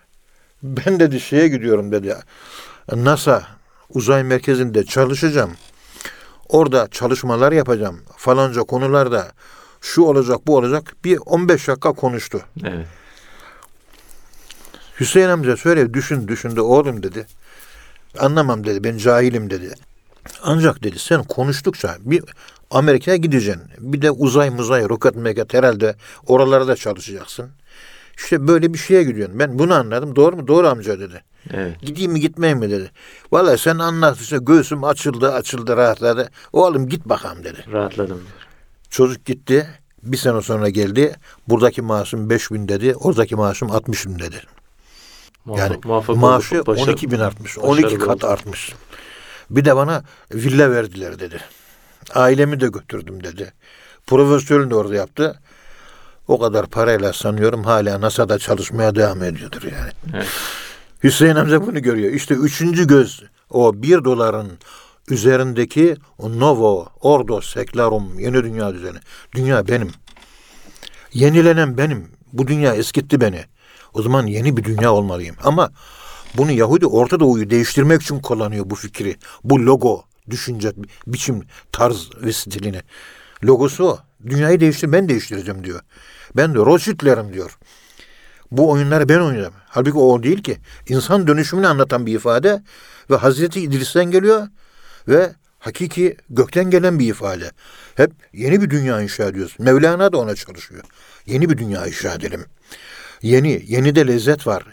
ben dedi şeye gidiyorum dedi. NASA uzay merkezinde çalışacağım. Orada çalışmalar yapacağım. Falanca konularda şu olacak bu olacak. Bir 15 dakika konuştu. Evet. Hüseyin amca şöyle düşün düşündü oğlum dedi. Anlamam dedi ben cahilim dedi. Ancak dedi sen konuştukça bir Amerika'ya gideceksin. Bir de uzay muzay roket mekat herhalde oralarda çalışacaksın. İşte böyle bir şeye gidiyorsun. Ben bunu anladım. Doğru mu? Doğru amca dedi. Evet. Gideyim mi gitmeyeyim mi dedi. Vallahi sen anlat işte göğsüm açıldı açıldı rahatladı. Oğlum git bakalım dedi. Rahatladım diyor. Çocuk gitti. Bir sene sonra geldi. Buradaki maaşım 5 bin dedi. Oradaki maaşım 60 bin dedi. Yani Muvaffak- maaşı olduk, başarı- 12 bin artmış. başarılı 12 kat olduk. artmış. Bir de bana villa verdiler dedi. Ailemi de götürdüm dedi. Profesörün de orada yaptı. O kadar parayla sanıyorum hala NASA'da çalışmaya devam ediyordur yani. Evet. Hüseyin amca bunu görüyor. İşte üçüncü göz o bir doların üzerindeki o Novo Ordo Seclarum yeni dünya düzeni. Dünya benim. Yenilenen benim. Bu dünya eskitti beni. O zaman yeni bir dünya olmalıyım. Ama bunu Yahudi Orta Doğu'yu değiştirmek için kullanıyor bu fikri. Bu logo, düşünce, biçim, tarz ve stilini. Logosu o. Dünyayı değiştir, ben değiştireceğim diyor. Ben de Rothschild'lerim diyor. Bu oyunları ben oynayacağım. Halbuki o değil ki. İnsan dönüşümünü anlatan bir ifade ve Hazreti İdris'ten geliyor ve hakiki gökten gelen bir ifade. Hep yeni bir dünya inşa ediyoruz. Mevlana da ona çalışıyor. Yeni bir dünya inşa edelim. Yeni, yeni de lezzet var.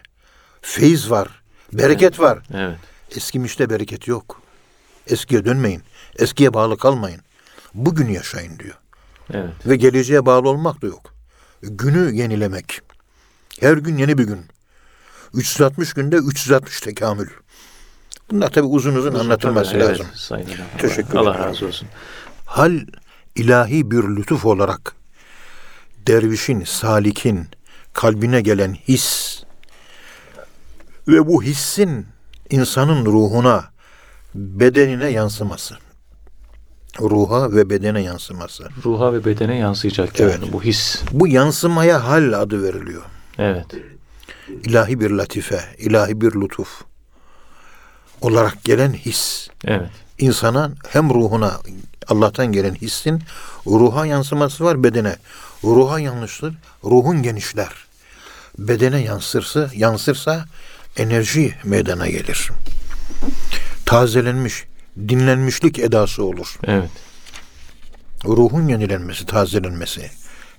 Feyiz var. Bereket var. Evet. Eskimişte bereket yok. Eskiye dönmeyin. Eskiye bağlı kalmayın. Bugün yaşayın diyor. Evet. Ve geleceğe bağlı olmak da yok. Günü yenilemek. Her gün yeni bir gün. 360 günde 360 tekamül. Bunlar tabi uzun uzun anlatılması Tabii, lazım. Evet, Sayın. Teşekkür Allah ederim. razı olsun. Hal ilahi bir lütuf olarak dervişin, salikin kalbine gelen his ve bu hissin insanın ruhuna, bedenine yansıması. Ruha ve bedene yansıması. Ruha ve bedene yansıyacak yani Evet. bu his. Bu yansımaya hal adı veriliyor. Evet. İlahi bir latife, ilahi bir lütuf olarak gelen his. Evet. insana hem ruhuna Allah'tan gelen hissin ruha yansıması var bedene. Ruha yanlıştır, ruhun genişler. Bedene yansırsa, yansırsa enerji meydana gelir. Tazelenmiş, dinlenmişlik edası olur. Evet. Ruhun yenilenmesi, tazelenmesi,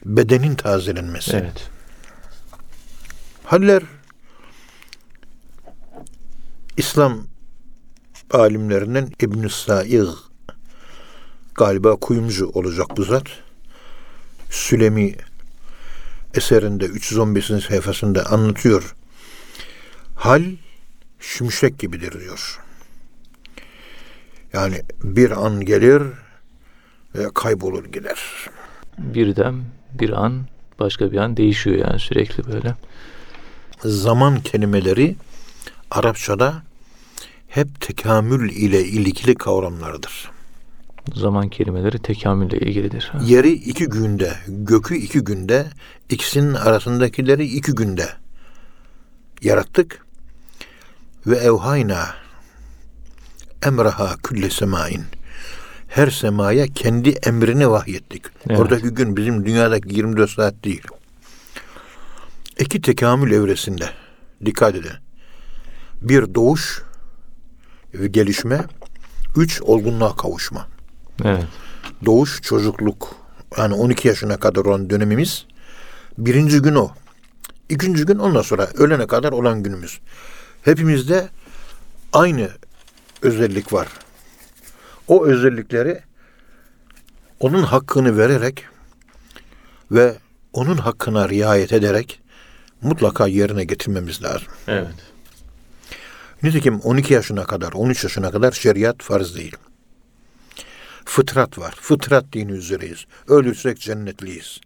bedenin tazelenmesi. Evet. Haller İslam alimlerinden İbn Sa'ig galiba kuyumcu olacak bu zat. Sülemi eserinde 315. sayfasında anlatıyor. Hal şimşek gibidir diyor. Yani bir an gelir ve kaybolur gider. Birden bir an başka bir an değişiyor yani sürekli böyle. zaman kelimeleri Arapçada hep tekamül ile ilgili kavramlardır. Zaman kelimeleri tekamülle ilgilidir. Yeri iki günde, gökü iki günde, ikisinin arasındakileri iki günde yarattık. Ve evhayna emraha külle semain. Her semaya kendi emrini vahyettik. Evet. Oradaki gün bizim dünyadaki 24 saat değil. İki tekamül evresinde dikkat edin. Bir doğuş ve gelişme, üç olgunluğa kavuşma. Evet. Doğuş çocukluk yani 12 yaşına kadar olan dönemimiz birinci gün o. İkinci gün ondan sonra ölene kadar olan günümüz. Hepimizde aynı özellik var. O özellikleri onun hakkını vererek ve onun hakkına riayet ederek mutlaka yerine getirmemiz lazım. Evet. Nitekim 12 yaşına kadar, 13 yaşına kadar şeriat farz değil. Fıtrat var. Fıtrat dini üzereyiz. Ölürsek cennetliyiz.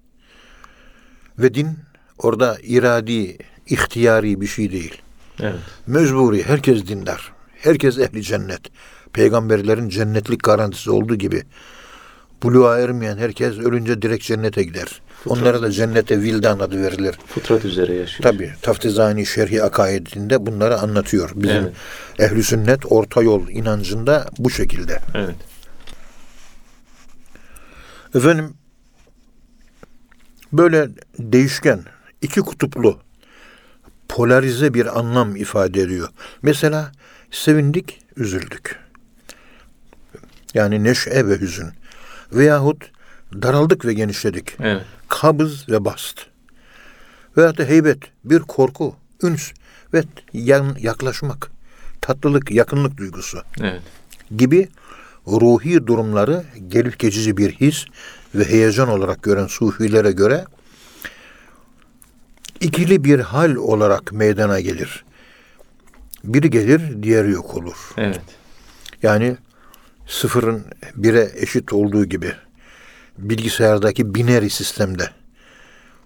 Ve din orada iradi, ihtiyari bir şey değil. Evet. Mecburi. Herkes dindar. Herkes ehli cennet. Peygamberlerin cennetlik garantisi olduğu gibi buluğa ermeyen herkes ölünce direkt cennete gider. Onlara da cennete vildan adı verilir. Fıtrat üzere yaşıyor. Tabi Taftizani Şerhi Akaidinde bunları anlatıyor. Bizim Evet. ehli sünnet orta yol inancında bu şekilde. Evet. Efendim böyle değişken, iki kutuplu, polarize bir anlam ifade ediyor. Mesela sevindik, üzüldük. Yani neşe ve hüzün. Veyahut daraldık ve genişledik. Evet. kabız ve bast. Veyahut da heybet, bir korku, üns ve yan, yaklaşmak, tatlılık, yakınlık duygusu Evet. gibi ruhi durumları gelip geçici bir his ve heyecan olarak gören sufilere göre ikili bir hal olarak meydana gelir. Biri gelir, diğeri yok olur. Evet. Yani sıfırın bire eşit olduğu gibi bilgisayardaki binary sistemde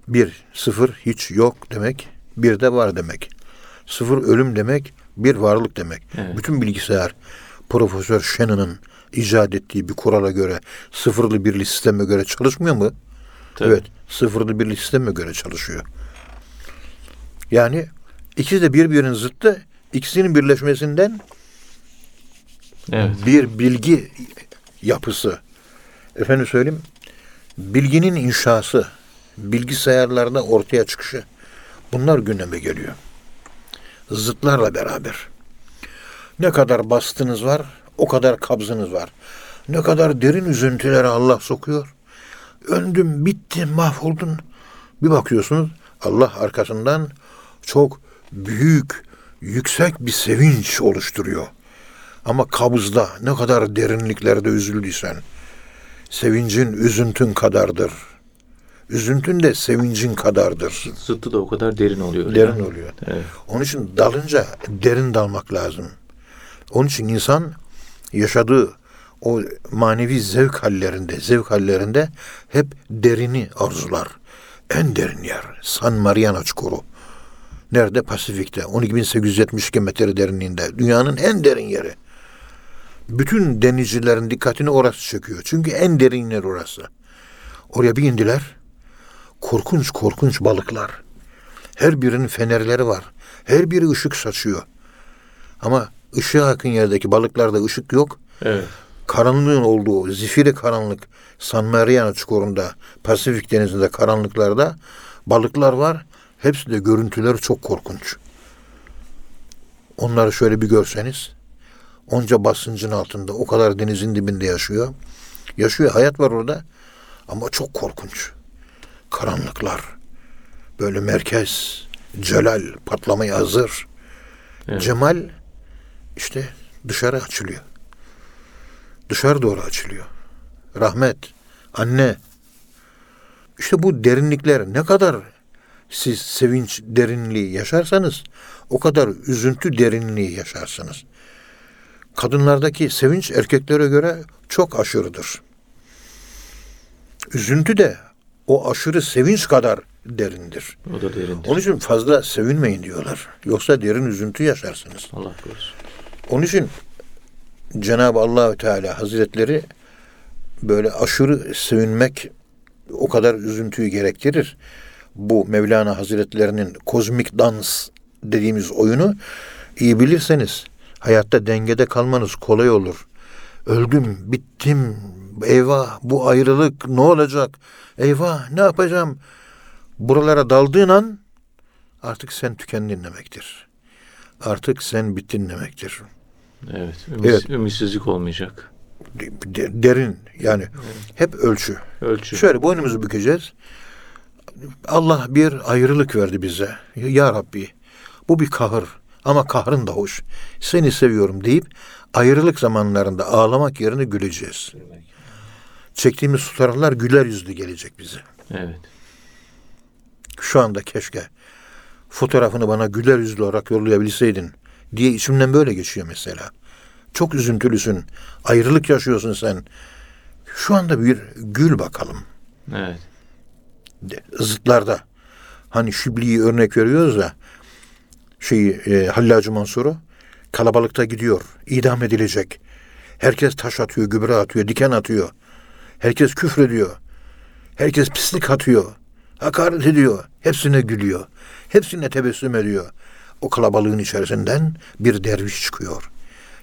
bir sıfır hiç yok demek bir de var demek. Sıfır ölüm demek bir varlık demek. Evet. Bütün bilgisayar Profesör Shannon'ın icat ettiği bir kurala göre sıfırlı birli sisteme göre çalışmıyor mu? Tabii. Evet. Sıfırlı birli sisteme göre çalışıyor. Yani ikisi de birbirinin zıttı. İkisinin birleşmesinden Evet. bir bilgi yapısı. Efendim söyleyeyim. Bilginin inşası, bilgisayarlarda ortaya çıkışı. Bunlar gündeme geliyor. Zıtlarla beraber. Ne kadar bastınız var, o kadar kabzınız var. Ne kadar derin üzüntülere Allah sokuyor. Öldüm, bittim, mahvoldun. Bir bakıyorsunuz Allah arkasından çok büyük, yüksek bir sevinç oluşturuyor. Ama kabızda ne kadar derinliklerde üzüldüysen, sevincin üzüntün kadardır. Üzüntün de sevincin kadardır. Zıttı da o kadar derin oluyor. Derin yani. oluyor. Evet. Onun için dalınca derin dalmak lazım. Onun için insan yaşadığı o manevi zevk hallerinde, zevk hallerinde hep derini arzular. En derin yer San Mariano Çukuru. Nerede? Pasifik'te. 12.872 metre derinliğinde. Dünyanın en derin yeri. Bütün denizcilerin dikkatini orası çekiyor. Çünkü en derin yer orası. Oraya bir indiler. Korkunç korkunç balıklar. Her birinin fenerleri var. Her biri ışık saçıyor. Ama ışığa yakın yerdeki balıklarda ışık yok. Evet. Karanlığın olduğu, zifiri karanlık San Mariano çukurunda, Pasifik denizinde karanlıklarda balıklar var. Hepsi de görüntüleri çok korkunç. Onları şöyle bir görseniz, onca basıncın altında, o kadar denizin dibinde yaşıyor. Yaşıyor, hayat var orada ama çok korkunç. Karanlıklar, böyle merkez, celal, patlamaya hazır. Evet. Cemal işte dışarı açılıyor. Dışarı doğru açılıyor. Rahmet, anne. İşte bu derinlikler ne kadar siz sevinç derinliği yaşarsanız o kadar üzüntü derinliği yaşarsınız. Kadınlardaki sevinç erkeklere göre çok aşırıdır. Üzüntü de o aşırı sevinç kadar derindir. O da derindir. Onun için fazla sevinmeyin diyorlar. Yoksa derin üzüntü yaşarsınız. Allah korusun. Onun için Cenab-ı Allahü Teala Hazretleri böyle aşırı sevinmek o kadar üzüntüyü gerektirir. Bu Mevlana Hazretlerinin kozmik dans dediğimiz oyunu iyi bilirseniz hayatta dengede kalmanız kolay olur. Öldüm, bittim, eyvah bu ayrılık ne olacak? Eyvah ne yapacağım? Buralara daldığın an artık sen tükendin demektir. Artık sen bittin demektir. Evet. Ümit, Evet. Ümitsizlik olmayacak. De- derin yani hep ölçü. Ölçü. Şöyle boynumuzu bükeceğiz. Allah bir ayrılık verdi bize. Ya Rabbi bu bir kahır ama kahrın da hoş. Seni seviyorum deyip ayrılık zamanlarında ağlamak yerine güleceğiz. Çektiğimiz fotoğraflar güler yüzlü gelecek bize. Evet. Şu anda keşke fotoğrafını bana güler yüzlü olarak yollayabilseydin diye içimden böyle geçiyor mesela. Çok üzüntülüsün. Ayrılık yaşıyorsun sen. Şu anda bir gül bakalım. Evet. Zıtlarda. Hani Şibli'yi örnek veriyoruz ya. Şeyi e, Hallacı Mansur'u kalabalıkta gidiyor. idam edilecek. Herkes taş atıyor, gübre atıyor, diken atıyor. Herkes küfrediyor. Herkes pislik atıyor. Hakaret ediyor. Hepsine gülüyor. Hepsine tebessüm ediyor. O kalabalığın içerisinden bir derviş çıkıyor.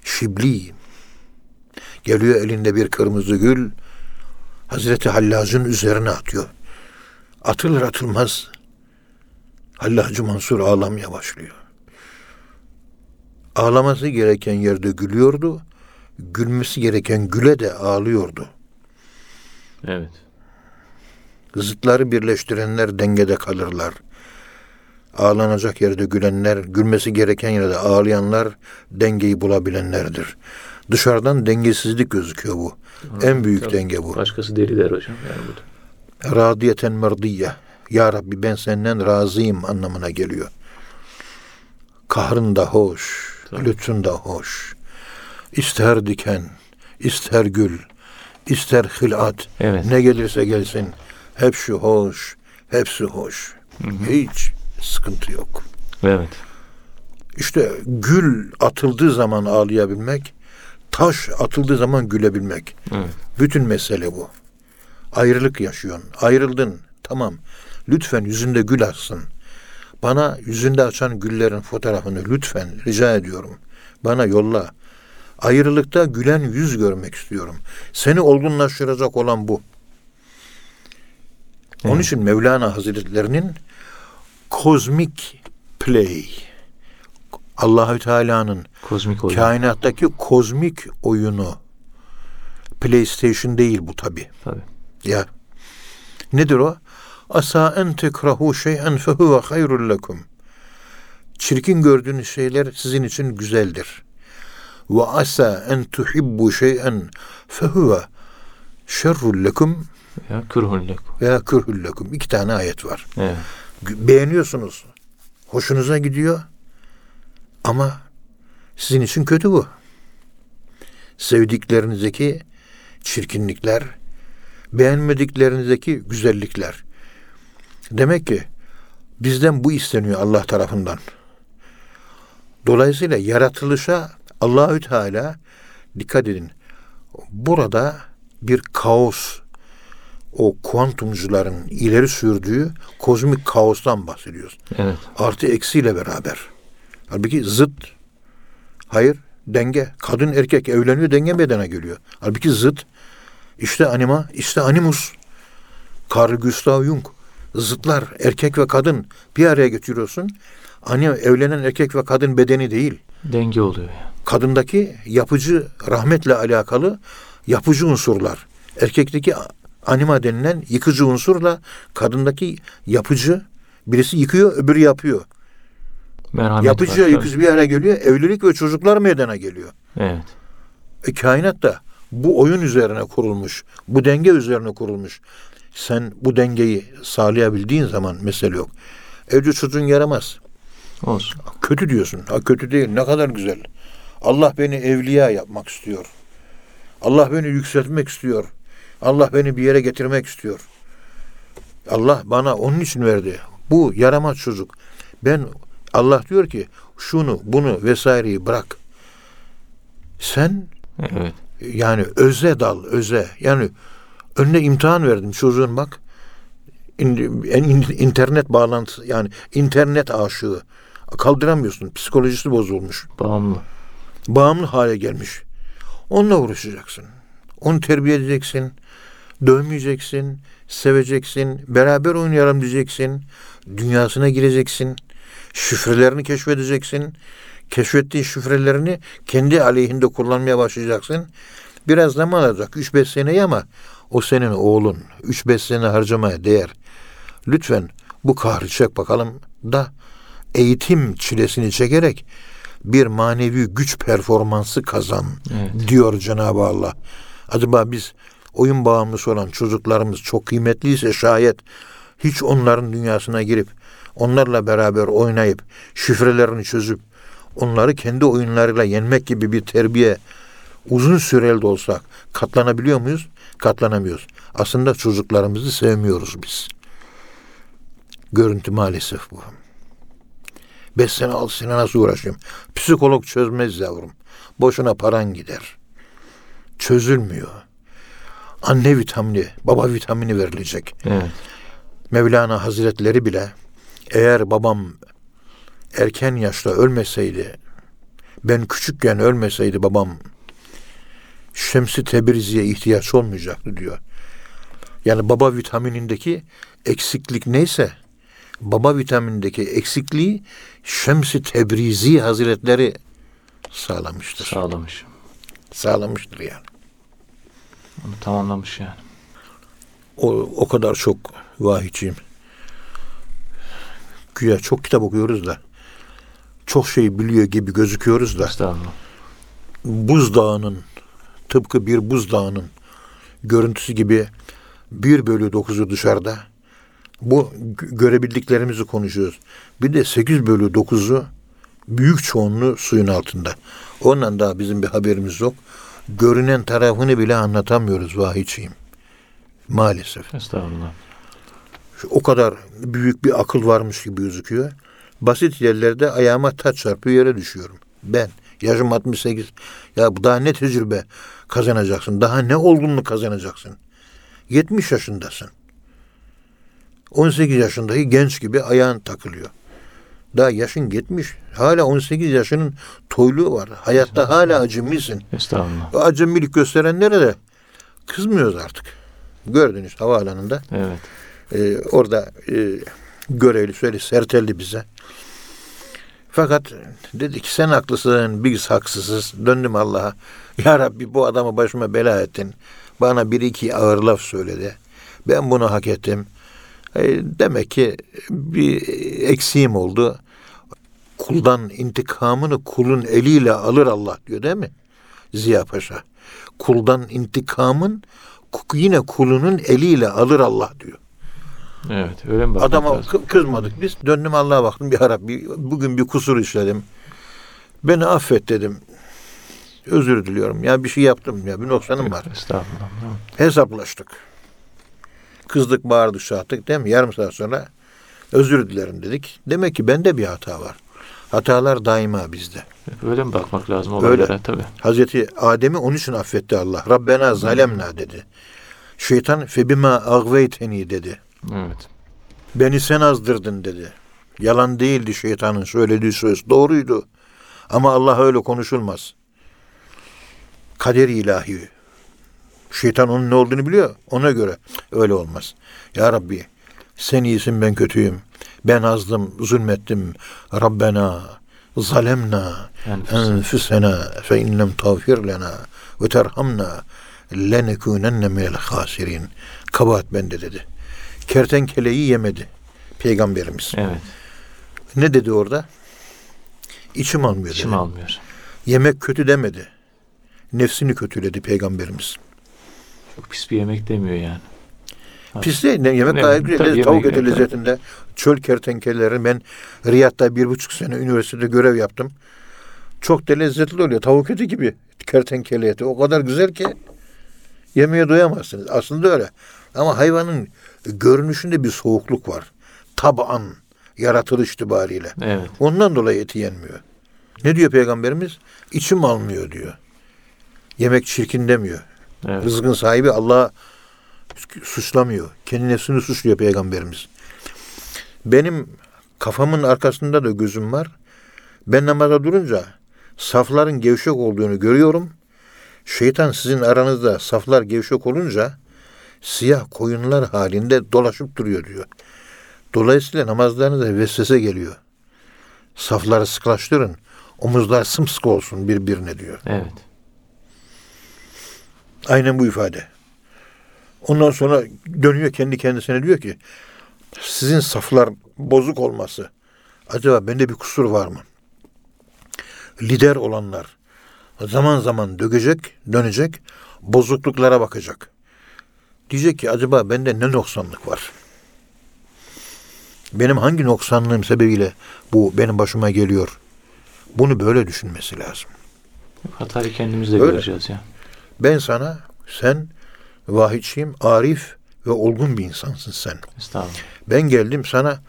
Şibli. Geliyor elinde bir kırmızı gül. Hazreti Hallac'ın üzerine atıyor. Atılır atılmaz Hallacı Mansur ağlamaya başlıyor. Ağlaması gereken yerde gülüyordu. Gülmesi gereken güle de ağlıyordu. Evet. Zıtları birleştirenler dengede kalırlar. Ağlanacak yerde gülenler, gülmesi gereken yerde ağlayanlar dengeyi bulabilenlerdir. Dışarıdan dengesizlik gözüküyor bu. En büyük Tabii. denge bu. Başkası deli der hocam. Yani bu radiyeten merdiye. Ya Rabbi ben senden razıyım anlamına geliyor. Kahrın da hoş, Tabii. lütfun da hoş. İster diken, ister gül, ister hilat, Evet. ne gelirse gelsin. Hepsi hoş, hepsi hoş. Hiç sıkıntı yok. Evet. İşte gül atıldığı zaman ağlayabilmek, taş atıldığı zaman gülebilmek. Evet. Bütün mesele bu. Ayrılık yaşıyorsun. Ayrıldın. Tamam. Lütfen yüzünde gül açsın. Bana yüzünde açan güllerin fotoğrafını lütfen rica ediyorum. Bana yolla. Ayrılıkta gülen yüz görmek istiyorum. Seni olgunlaştıracak olan bu. Onun Evet. için Mevlana Hazretlerinin kozmik play Allahü Teala'nın Kozmik oyun. kainattaki kozmik oyunu PlayStation değil bu tabi. Tabii. Ya nedir o? Asa en tekrahu şey'en fehuve hayrul lekum. Çirkin gördüğünüz şeyler sizin için güzeldir. Ve asa en tuhibbu şey'en fehuve şerrul lekum Ya kürhün lekum. veya kürhül lekum. İki tane ayet var. Evet. Beğeniyorsunuz. Hoşunuza gidiyor. Ama sizin için kötü bu. Sevdiklerinizdeki çirkinlikler, beğenmediklerinizdeki güzellikler. Demek ki bizden bu isteniyor Allah tarafından. Dolayısıyla yaratılışa Allahü Teala dikkat edin. Burada bir kaos o kuantumcuların ileri sürdüğü kozmik kaostan bahsediyoruz. Evet. Artı eksiyle beraber. Halbuki zıt. Hayır, denge. Kadın erkek evleniyor, denge meydana geliyor. Halbuki zıt. İşte anima, işte animus. Carl Gustav Jung. Zıtlar, erkek ve kadın bir araya getiriyorsun. Hani evlenen erkek ve kadın bedeni değil. Denge oluyor. Kadındaki yapıcı, rahmetle alakalı yapıcı unsurlar. Erkekteki anima denilen yıkıcı unsurla kadındaki yapıcı birisi yıkıyor, öbürü yapıyor. Merhamet Yapıcı var. yıkıcı bir araya geliyor. Evlilik ve çocuklar meydana geliyor. Evet. E, kainat da bu oyun üzerine kurulmuş. Bu denge üzerine kurulmuş. Sen bu dengeyi sağlayabildiğin zaman mesele yok. Evde çocuğun yaramaz. Olsun. Kötü diyorsun. Ha kötü değil. Ne kadar güzel. Allah beni evliya yapmak istiyor. Allah beni yükseltmek istiyor. Allah beni bir yere getirmek istiyor. Allah bana onun için verdi. Bu yaramaz çocuk. Ben Allah diyor ki şunu bunu vesaireyi bırak. Sen Evet. yani öze dal öze. Yani önüne imtihan verdim çocuğun bak. İnternet bağlantısı yani internet aşığı. Kaldıramıyorsun. Psikolojisi bozulmuş. Bağımlı. Bağımlı hale gelmiş. Onunla uğraşacaksın. Onu terbiye edeceksin. Dövmeyeceksin. Seveceksin. Beraber oynayalım diyeceksin. Dünyasına gireceksin. Şifrelerini keşfedeceksin. Keşfettiğin şifrelerini kendi aleyhinde kullanmaya başlayacaksın. Biraz zaman alacak. 3-5 seneyi ama o senin oğlun. 3-5 sene harcamaya değer. Lütfen bu kahrı çek bakalım da eğitim çilesini çekerek bir manevi güç performansı kazan Evet. diyor Cenab-ı Allah. Acaba biz oyun bağımlısı olan çocuklarımız çok kıymetliyse şayet hiç onların dünyasına girip onlarla beraber oynayıp şifrelerini çözüp onları kendi oyunlarıyla yenmek gibi bir terbiye uzun süreli de olsa katlanabiliyor muyuz? Katlanamıyoruz. Aslında çocuklarımızı sevmiyoruz biz. Görüntü maalesef bu. Beş sene altı sene nasıl uğraşıyorum? Psikolog çözmez yavrum. Boşuna paran gider. Çözülmüyor. Anne vitamini, baba vitamini verilecek. Evet. Mevlana Hazretleri bile eğer babam erken yaşta ölmeseydi, ben küçükken ölmeseydi babam Şems-i Tebrizi'ye ihtiyaç olmayacaktı diyor. Yani baba vitaminindeki eksiklik neyse baba vitaminindeki eksikliği Şems-i Tebrizi Hazretleri sağlamıştır. Sağlamış. Sağlamıştır yani. Onu tamamlamış yani. O, o kadar çok vahiyçiyim. Güya çok kitap okuyoruz da çok şey biliyor gibi gözüküyoruz da Estağfurullah. buzdağının tıpkı bir buzdağının görüntüsü gibi bir bölü dokuzu dışarıda bu gö- görebildiklerimizi konuşuyoruz. Bir de sekiz bölü dokuzu büyük çoğunluğu suyun altında. Ondan daha bizim bir haberimiz yok. Görünen tarafını bile anlatamıyoruz vahiyçiyim. Maalesef. Estağfurullah. o kadar büyük bir akıl varmış gibi gözüküyor. Basit yerlerde ayağıma taç çarpıyor yere düşüyorum. Ben. Yaşım 68. Ya bu daha ne tecrübe kazanacaksın? Daha ne olgunluk kazanacaksın? 70 yaşındasın. 18 yaşındaki genç gibi ayağın takılıyor. Daha yaşın 70. Hala 18 yaşının toyluğu var. Hayatta hala acemisin. Estağfurullah. O gösterenlere de kızmıyoruz artık. Gördünüz havaalanında. Evet. Ee, orada e, görevli şöyle serteldi bize. Fakat dedi ki sen haklısın, biz haksızız. Döndüm Allah'a. Ya Rabbi bu adamı başıma bela ettin. Bana bir iki ağır laf söyledi. Ben bunu hak ettim. E, demek ki bir eksiğim oldu. Kuldan intikamını kulun eliyle alır Allah diyor değil mi? Ziya Paşa. Kuldan intikamın yine kulunun eliyle alır Allah diyor. Evet. Öyle mi Adama lazım? kı- kızmadık biz. Döndüm Allah'a baktım. Ya Rabbi bugün bir kusur işledim. Beni affet dedim. Özür diliyorum. Ya bir şey yaptım ya. Bir noksanım var. Estağfurullah. Hesaplaştık. Kızdık, bağırdık, çağırdık değil mi? Yarım saat sonra özür dilerim dedik. Demek ki bende bir hata var. Hatalar daima bizde. Öyle mi bakmak lazım Öyle. olaylara tabii. Hazreti Adem'i onun için affetti Allah. Rabbena zalemna dedi. Şeytan febima agveyteni dedi. Evet. Beni sen azdırdın dedi. Yalan değildi şeytanın söylediği söz. Doğruydu. Ama Allah öyle konuşulmaz. Kader ilahi. Şeytan onun ne olduğunu biliyor. Ona göre öyle olmaz. Ya Rabbi sen iyisin ben kötüyüm. Ben azdım, zulmettim. Rabbena zalemna Enfusena. fe inlem tağfir lena ve terhamna lenekunenne minel hasirin. Kabahat bende dedi. Kertenkeleyi yemedi peygamberimiz. Evet. Ne dedi orada? İçim almıyor İçim dedi. almıyor. Yemek kötü demedi. Nefsini kötüledi peygamberimiz. Çok pis bir yemek demiyor yani. Pis değil. Ne, yemek Ne, gayet güzel. tabii Tavuk eti lezzetinde. Çöl kertenkeleleri. Ben Riyad'da bir buçuk sene üniversitede görev yaptım. Çok da lezzetli oluyor. Tavuk eti gibi kertenkele eti. O kadar güzel ki yemeye doyamazsınız. Aslında öyle. Ama hayvanın görünüşünde bir soğukluk var. Taban, yaratılış itibariyle. Evet. Ondan dolayı eti yenmiyor. Ne diyor peygamberimiz? İçim almıyor diyor. Yemek çirkin demiyor. Evet. Rızkın sahibi Allah suçlamıyor. Kendi nefsini suçluyor peygamberimiz. Benim kafamın arkasında da gözüm var. Ben namaza durunca safların gevşek olduğunu görüyorum. Şeytan sizin aranızda saflar gevşek olunca siyah koyunlar halinde dolaşıp duruyor diyor. Dolayısıyla namazlarınıza vesvese geliyor. Safları sıklaştırın. Omuzlar sımsıkı olsun birbirine diyor. Evet. Aynen bu ifade. Ondan sonra dönüyor kendi kendisine diyor ki sizin saflar bozuk olması acaba bende bir kusur var mı? Lider olanlar zaman zaman dökecek, dönecek, bozukluklara bakacak. Diyecek ki acaba bende ne noksanlık var? Benim hangi noksanlığım sebebiyle bu benim başıma geliyor? Bunu böyle düşünmesi lazım. Hatayı kendimiz de Öyle. göreceğiz ya. Ben sana, sen vahidçiyim, arif ve olgun bir insansın sen. Estağfurullah. Ben geldim sana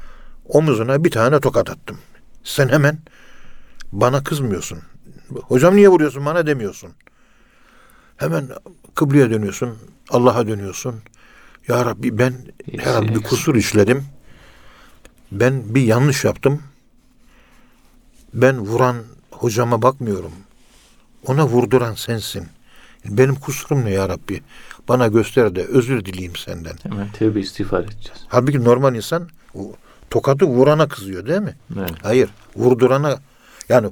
omuzuna bir tane tokat attım. Sen hemen bana kızmıyorsun. Hocam niye vuruyorsun bana demiyorsun. Hemen kıbleye dönüyorsun, Allah'a dönüyorsun. Ya Rabbi ben herhalde bir kusur işledim. Ben bir yanlış yaptım. Ben vuran hocama bakmıyorum. Ona vurduran sensin. Benim kusurum ne ya Rabbi? Bana göster de özür dileyim senden. Hemen tevbe istiğfar edeceğiz. Halbuki normal insan bu tokatı vurana kızıyor değil mi? Evet. Hayır, vurdurana yani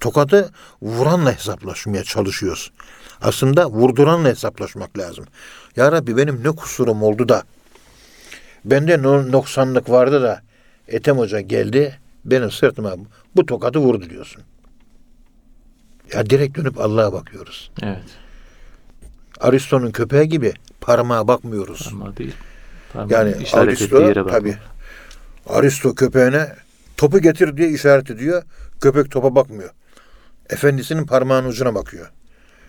tokatı vuranla hesaplaşmaya çalışıyoruz. Aslında vurduranla hesaplaşmak lazım. Ya Rabbi benim ne kusurum oldu da bende no- noksanlık vardı da Ethem Hoca geldi benim sırtıma bu tokatı vurdu diyorsun. Ya direkt dönüp Allah'a bakıyoruz. Evet. Aristo'nun köpeği gibi parmağa bakmıyoruz. Ama değil. Parmağın Yani işaret Aristo tabii. Aristo köpeğine topu getir diye işaret ediyor. Köpek topa bakmıyor. Efendisinin parmağının ucuna bakıyor.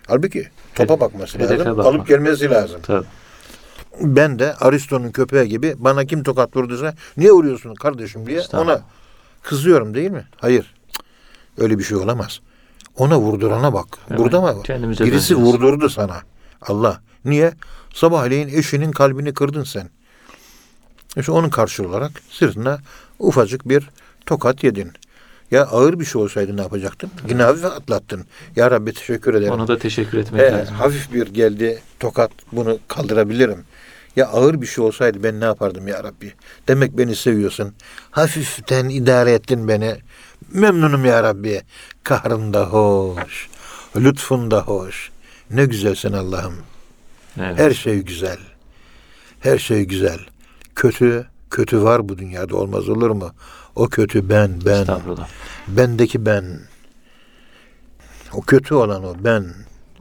Halbuki topa bakması hedefe lazım. bakmak. Alıp gelmesi lazım. Tabii. Ben de Aristo'nun köpeği gibi bana kim tokat vurduysa niye vuruyorsun kardeşim diye ona Kızıyorum değil mi? Hayır. Öyle bir şey olamaz. Ona vurdurana bak. Evet, Burada mı? kendimize Birisi döneceğiz. vurdurdu sana. Allah. Niye? Sabahleyin eşinin kalbini kırdın sen. İşte onun karşı olarak sırtına ufacık bir tokat yedin. Ya ağır bir şey olsaydı ne yapacaktın? Yine hafif atlattın. Ya Rabbi teşekkür ederim. Ona da teşekkür etmek He, lazım. hafif bir geldi tokat bunu kaldırabilirim. Ya ağır bir şey olsaydı ben ne yapardım ya Rabbi? Demek beni seviyorsun. Hafiften idare ettin beni. Memnunum ya Rabbi. Kahrın da hoş. Lütfun da hoş. Ne güzelsin Allah'ım. Evet. Her şey güzel. Her şey güzel. Kötü, kötü var bu dünyada olmaz olur mu? O kötü ben, ben. Bendeki ben. O kötü olan o ben.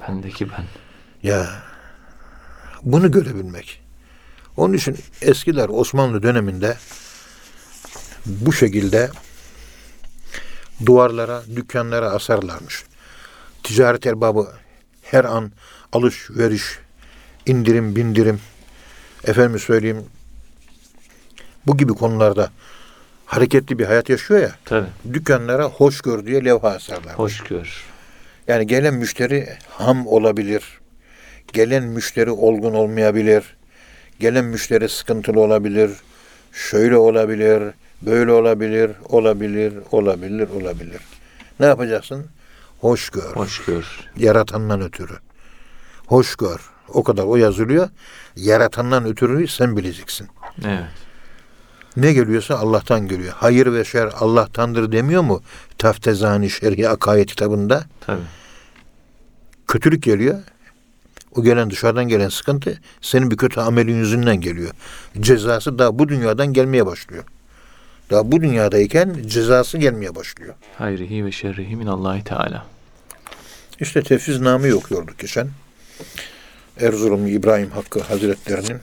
Bendeki ben. Ya bunu görebilmek. Onun için eskiler Osmanlı döneminde bu şekilde duvarlara, dükkanlara asarlarmış. Ticaret erbabı her an alışveriş, indirim, bindirim, efendim söyleyeyim bu gibi konularda hareketli bir hayat yaşıyor ya. Tabii. Dükkanlara hoş gör diye levha asarlar. Hoş gör. Yani gelen müşteri ham olabilir. Gelen müşteri olgun olmayabilir. Gelen müşteri sıkıntılı olabilir. Şöyle olabilir, böyle olabilir, olabilir, olabilir, olabilir. Ne yapacaksın? Hoş gör. Hoş gör. Yaratandan ötürü. Hoş gör. O kadar o yazılıyor. Yaratandan ötürü sen bileceksin. Evet. Ne geliyorsa Allah'tan geliyor. Hayır ve şer Allah'tandır demiyor mu? Taftezani Şerhi Akaid kitabında. Tabii. kötülük geliyor. O gelen dışarıdan gelen sıkıntı senin bir kötü amelin yüzünden geliyor. Cezası daha bu dünyadan gelmeye başlıyor. Daha bu dünyadayken cezası gelmeye başlıyor. Hayrihi ve şerrihi minallahi teala. İşte tefsiz namı okuyorduk geçen. Erzurumlu İbrahim Hakkı Hazretlerinin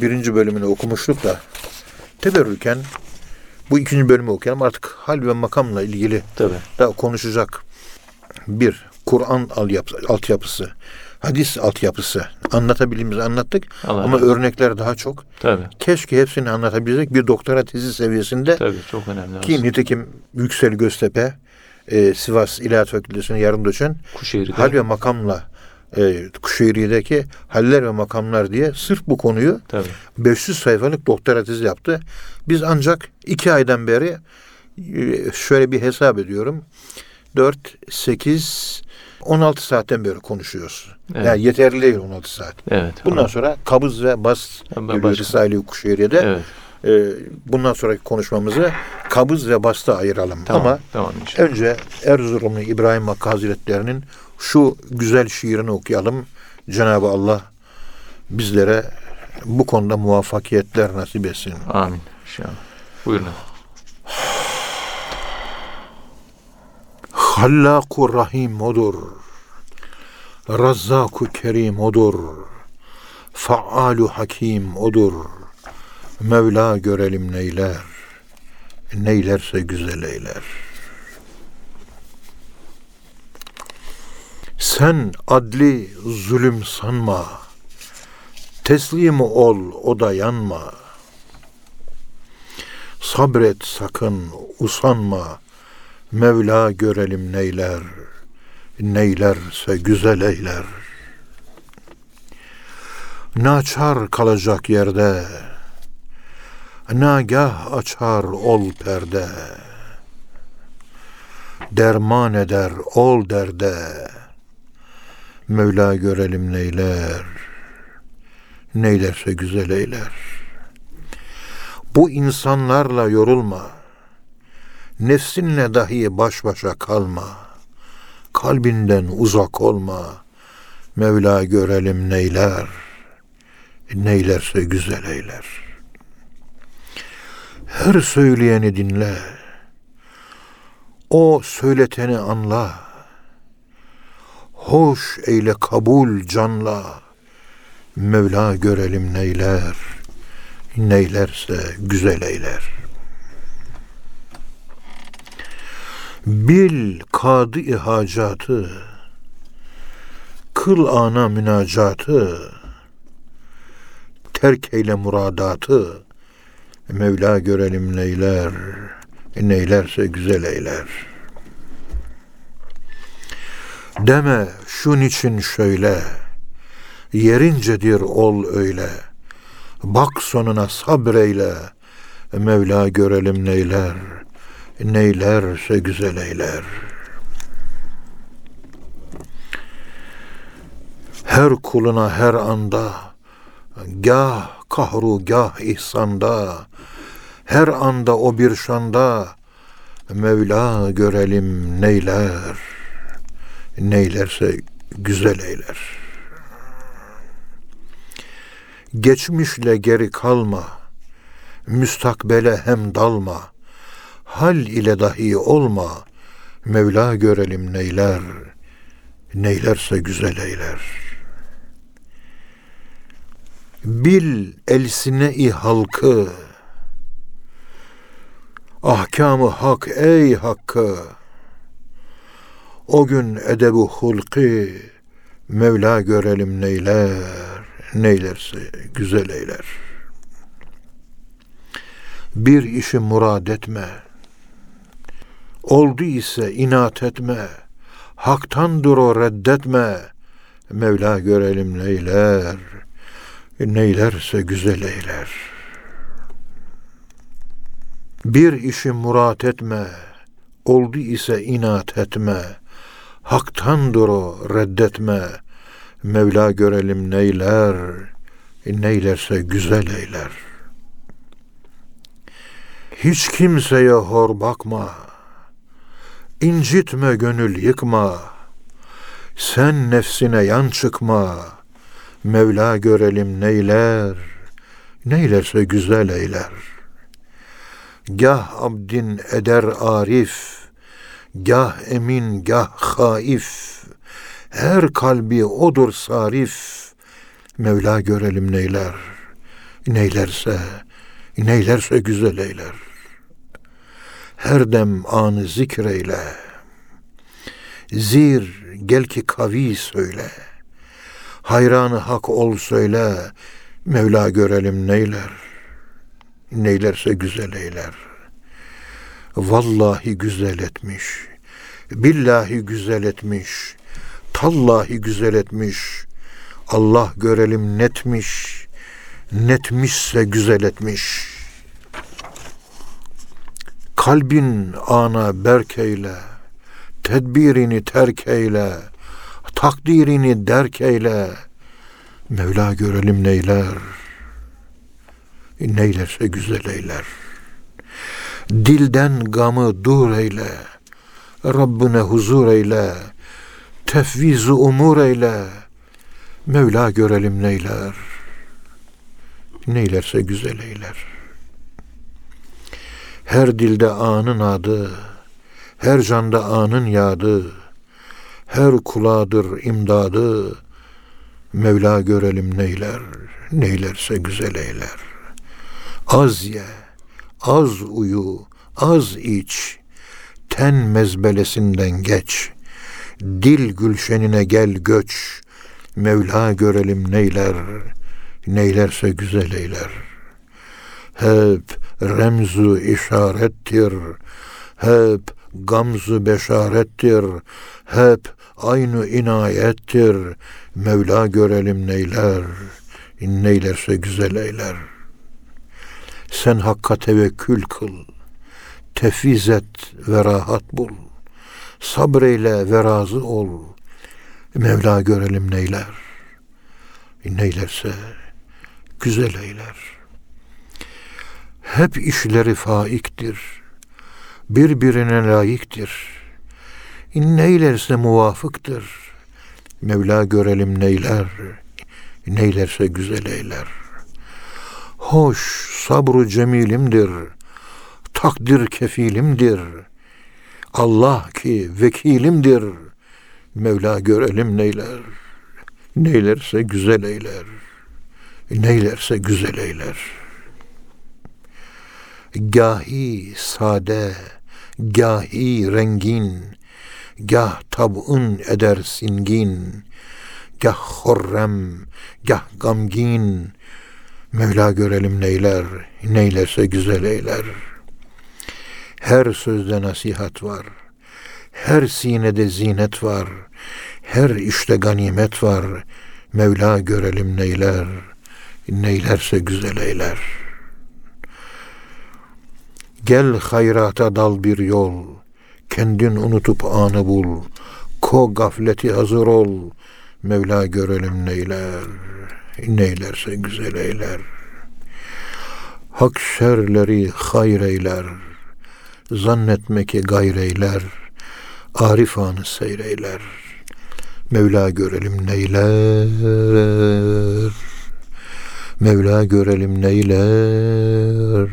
birinci bölümünü okumuştuk da teberrüken bu ikinci bölümü okuyalım. Artık hal ve makamla ilgili Tabii. daha konuşacak bir Kur'an altyapısı, hadis altyapısı anlatabildiğimizi anlattık Allah ama olsun. örnekler daha çok. Tabii. Keşke hepsini anlatabilecek bir doktora tezi seviyesinde Tabii. Çok önemli. ki nitekim Yüksel Göztepe e, Sivas İlahiyat Fakültesi'ne yarım doçent Kuşehir'de. hal ve makamla e, Kuşehir'deki haller ve makamlar diye sırf bu konuyu Tabii. 500 sayfalık doktora tezi yaptı. Biz ancak iki aydan beri e, şöyle bir hesap ediyorum. 4, 8, 16 saatten beri konuşuyoruz. Evet. Yani yeterli değil 16 saat. Evet. Bundan sonra kabız ve bas geliyor Risale-i Kuşehir'de. Evet. E, bundan sonraki konuşmamızı kabız ve basta ayıralım. Tamam. Ama tamam inşallah. önce Erzurumlu İbrahim Hakkı Hazretleri'nin şu güzel şiirini okuyalım. Cenab-ı Allah bizlere bu konuda muvaffakiyetler nasip etsin. Amin. İnşallah. Buyurun. efendim. Hallaku Rahim odur. Razzaku Kerim odur. Faalu Hakim odur. Mevla görelim neyler. Neylerse güzel eyler. Sen adli zulüm sanma. Teslim ol o da yanma. Sabret sakın usanma. Mevla görelim neyler, neylerse güzel eyler. Naçar kalacak yerde, nagah açar ol perde. Derman eder ol derde, Mevla görelim neyler, neylerse güzel eyler. Bu insanlarla yorulma.'' Nefsinle dahi baş başa kalma. Kalbinden uzak olma. Mevla görelim neyler. Neylerse güzel eyler. Her söyleyeni dinle. O söyleteni anla. Hoş eyle kabul canla. Mevla görelim neyler. Neylerse güzel eyler. Bil kadı ihacatı, kıl ana münacatı, terk eyle muradatı, Mevla görelim neyler, neylerse güzel eyler. Deme şun için şöyle, yerincedir ol öyle. Bak sonuna sabreyle, Mevla görelim neyler, neylerse güzel eyler. Her kuluna her anda, gah kahru gah ihsanda, her anda o bir şanda, Mevla görelim neyler, neylerse güzel eyler. Geçmişle geri kalma, müstakbele hem dalma, hal ile dahi olma, Mevla görelim neyler, neylerse güzel eyler. Bil elsine-i halkı, ahkamı hak ey hakkı, o gün edebu hulki, Mevla görelim neyler, neylerse güzel eyler. Bir işi murad etme, oldu ise inat etme, haktandır o reddetme, Mevla görelim neyler, neylerse güzel eyler. Bir işi murat etme, oldu ise inat etme, haktandır o reddetme, Mevla görelim neyler, neylerse güzel eyler. Hiç kimseye hor bakma, incitme gönül yıkma, sen nefsine yan çıkma, Mevla görelim neyler, neylerse güzel eyler. Gah abdin eder arif, gah emin gah haif, her kalbi odur sarif, Mevla görelim neyler, neylerse, neylerse güzel eyler. Her dem anı zikreyle, zir gel ki kavi söyle.'' Hayranı hak ol söyle, Mevla görelim neyler, neylerse güzel eyler. Vallahi güzel etmiş, billahi güzel etmiş, tallahi güzel etmiş, Allah görelim netmiş, netmişse güzel etmiş. Kalbin ana berkeyle, tedbirini terk eyle, takdirini derk eyle. Mevla görelim neyler. Neylerse güzel eyler. Dilden gamı dur eyle. Rabbine huzur eyle. Tefvizu umur eyle. Mevla görelim neyler. Neylerse güzel eyler. Her dilde anın adı, her canda anın yadı, her kuladır imdadı, Mevla görelim neyler, neylerse güzel eyler. Az ye, az uyu, az iç, ten mezbelesinden geç, dil gülşenine gel göç, Mevla görelim neyler, neylerse güzel eyler. Hep remzu işarettir, hep gamzu beşarettir, hep aynı inayettir. Mevla görelim neyler, neylerse güzel eyler. Sen hakka tevekkül kıl, tefviz et ve rahat bul. Sabreyle ve razı ol. Mevla görelim neyler, neylerse güzel eyler. Hep işleri faiktir, birbirine layıktır.'' neylerse muvafıktır. Mevla görelim neyler, neylerse güzel eyler. Hoş sabru cemilimdir, takdir kefilimdir. Allah ki vekilimdir. Mevla görelim neyler, neylerse güzel eyler, neylerse güzel eyler. Gahi sade, gahi rengin, Gah tab'un eder singin, gah horrem, gah gamgin. Mevla görelim neyler, neylerse güzel eyler. Her sözde nasihat var. Her sinede zinet var. Her işte ganimet var. Mevla görelim neyler. Neylerse güzel eyler. Gel hayrata dal bir yol. Kendin unutup anı bul. Ko gafleti hazır ol. Mevla görelim neyler. Neylerse güzel eyler. Hak şerleri hayır eyler. Zannetme ki gayreyler. Arif anı seyreyler. Mevla görelim neyler. Mevla görelim neyler.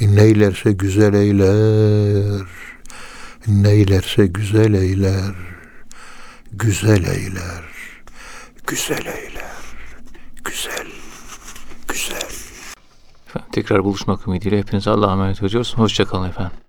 Neylerse güzel eyler. Neylerse güzel eyler. Güzel eyler. Güzel eyler. Güzel. Güzel. Efendim, tekrar buluşmak ümidiyle hepinize Allah'a emanet ediyoruz. Hoşçakalın efendim.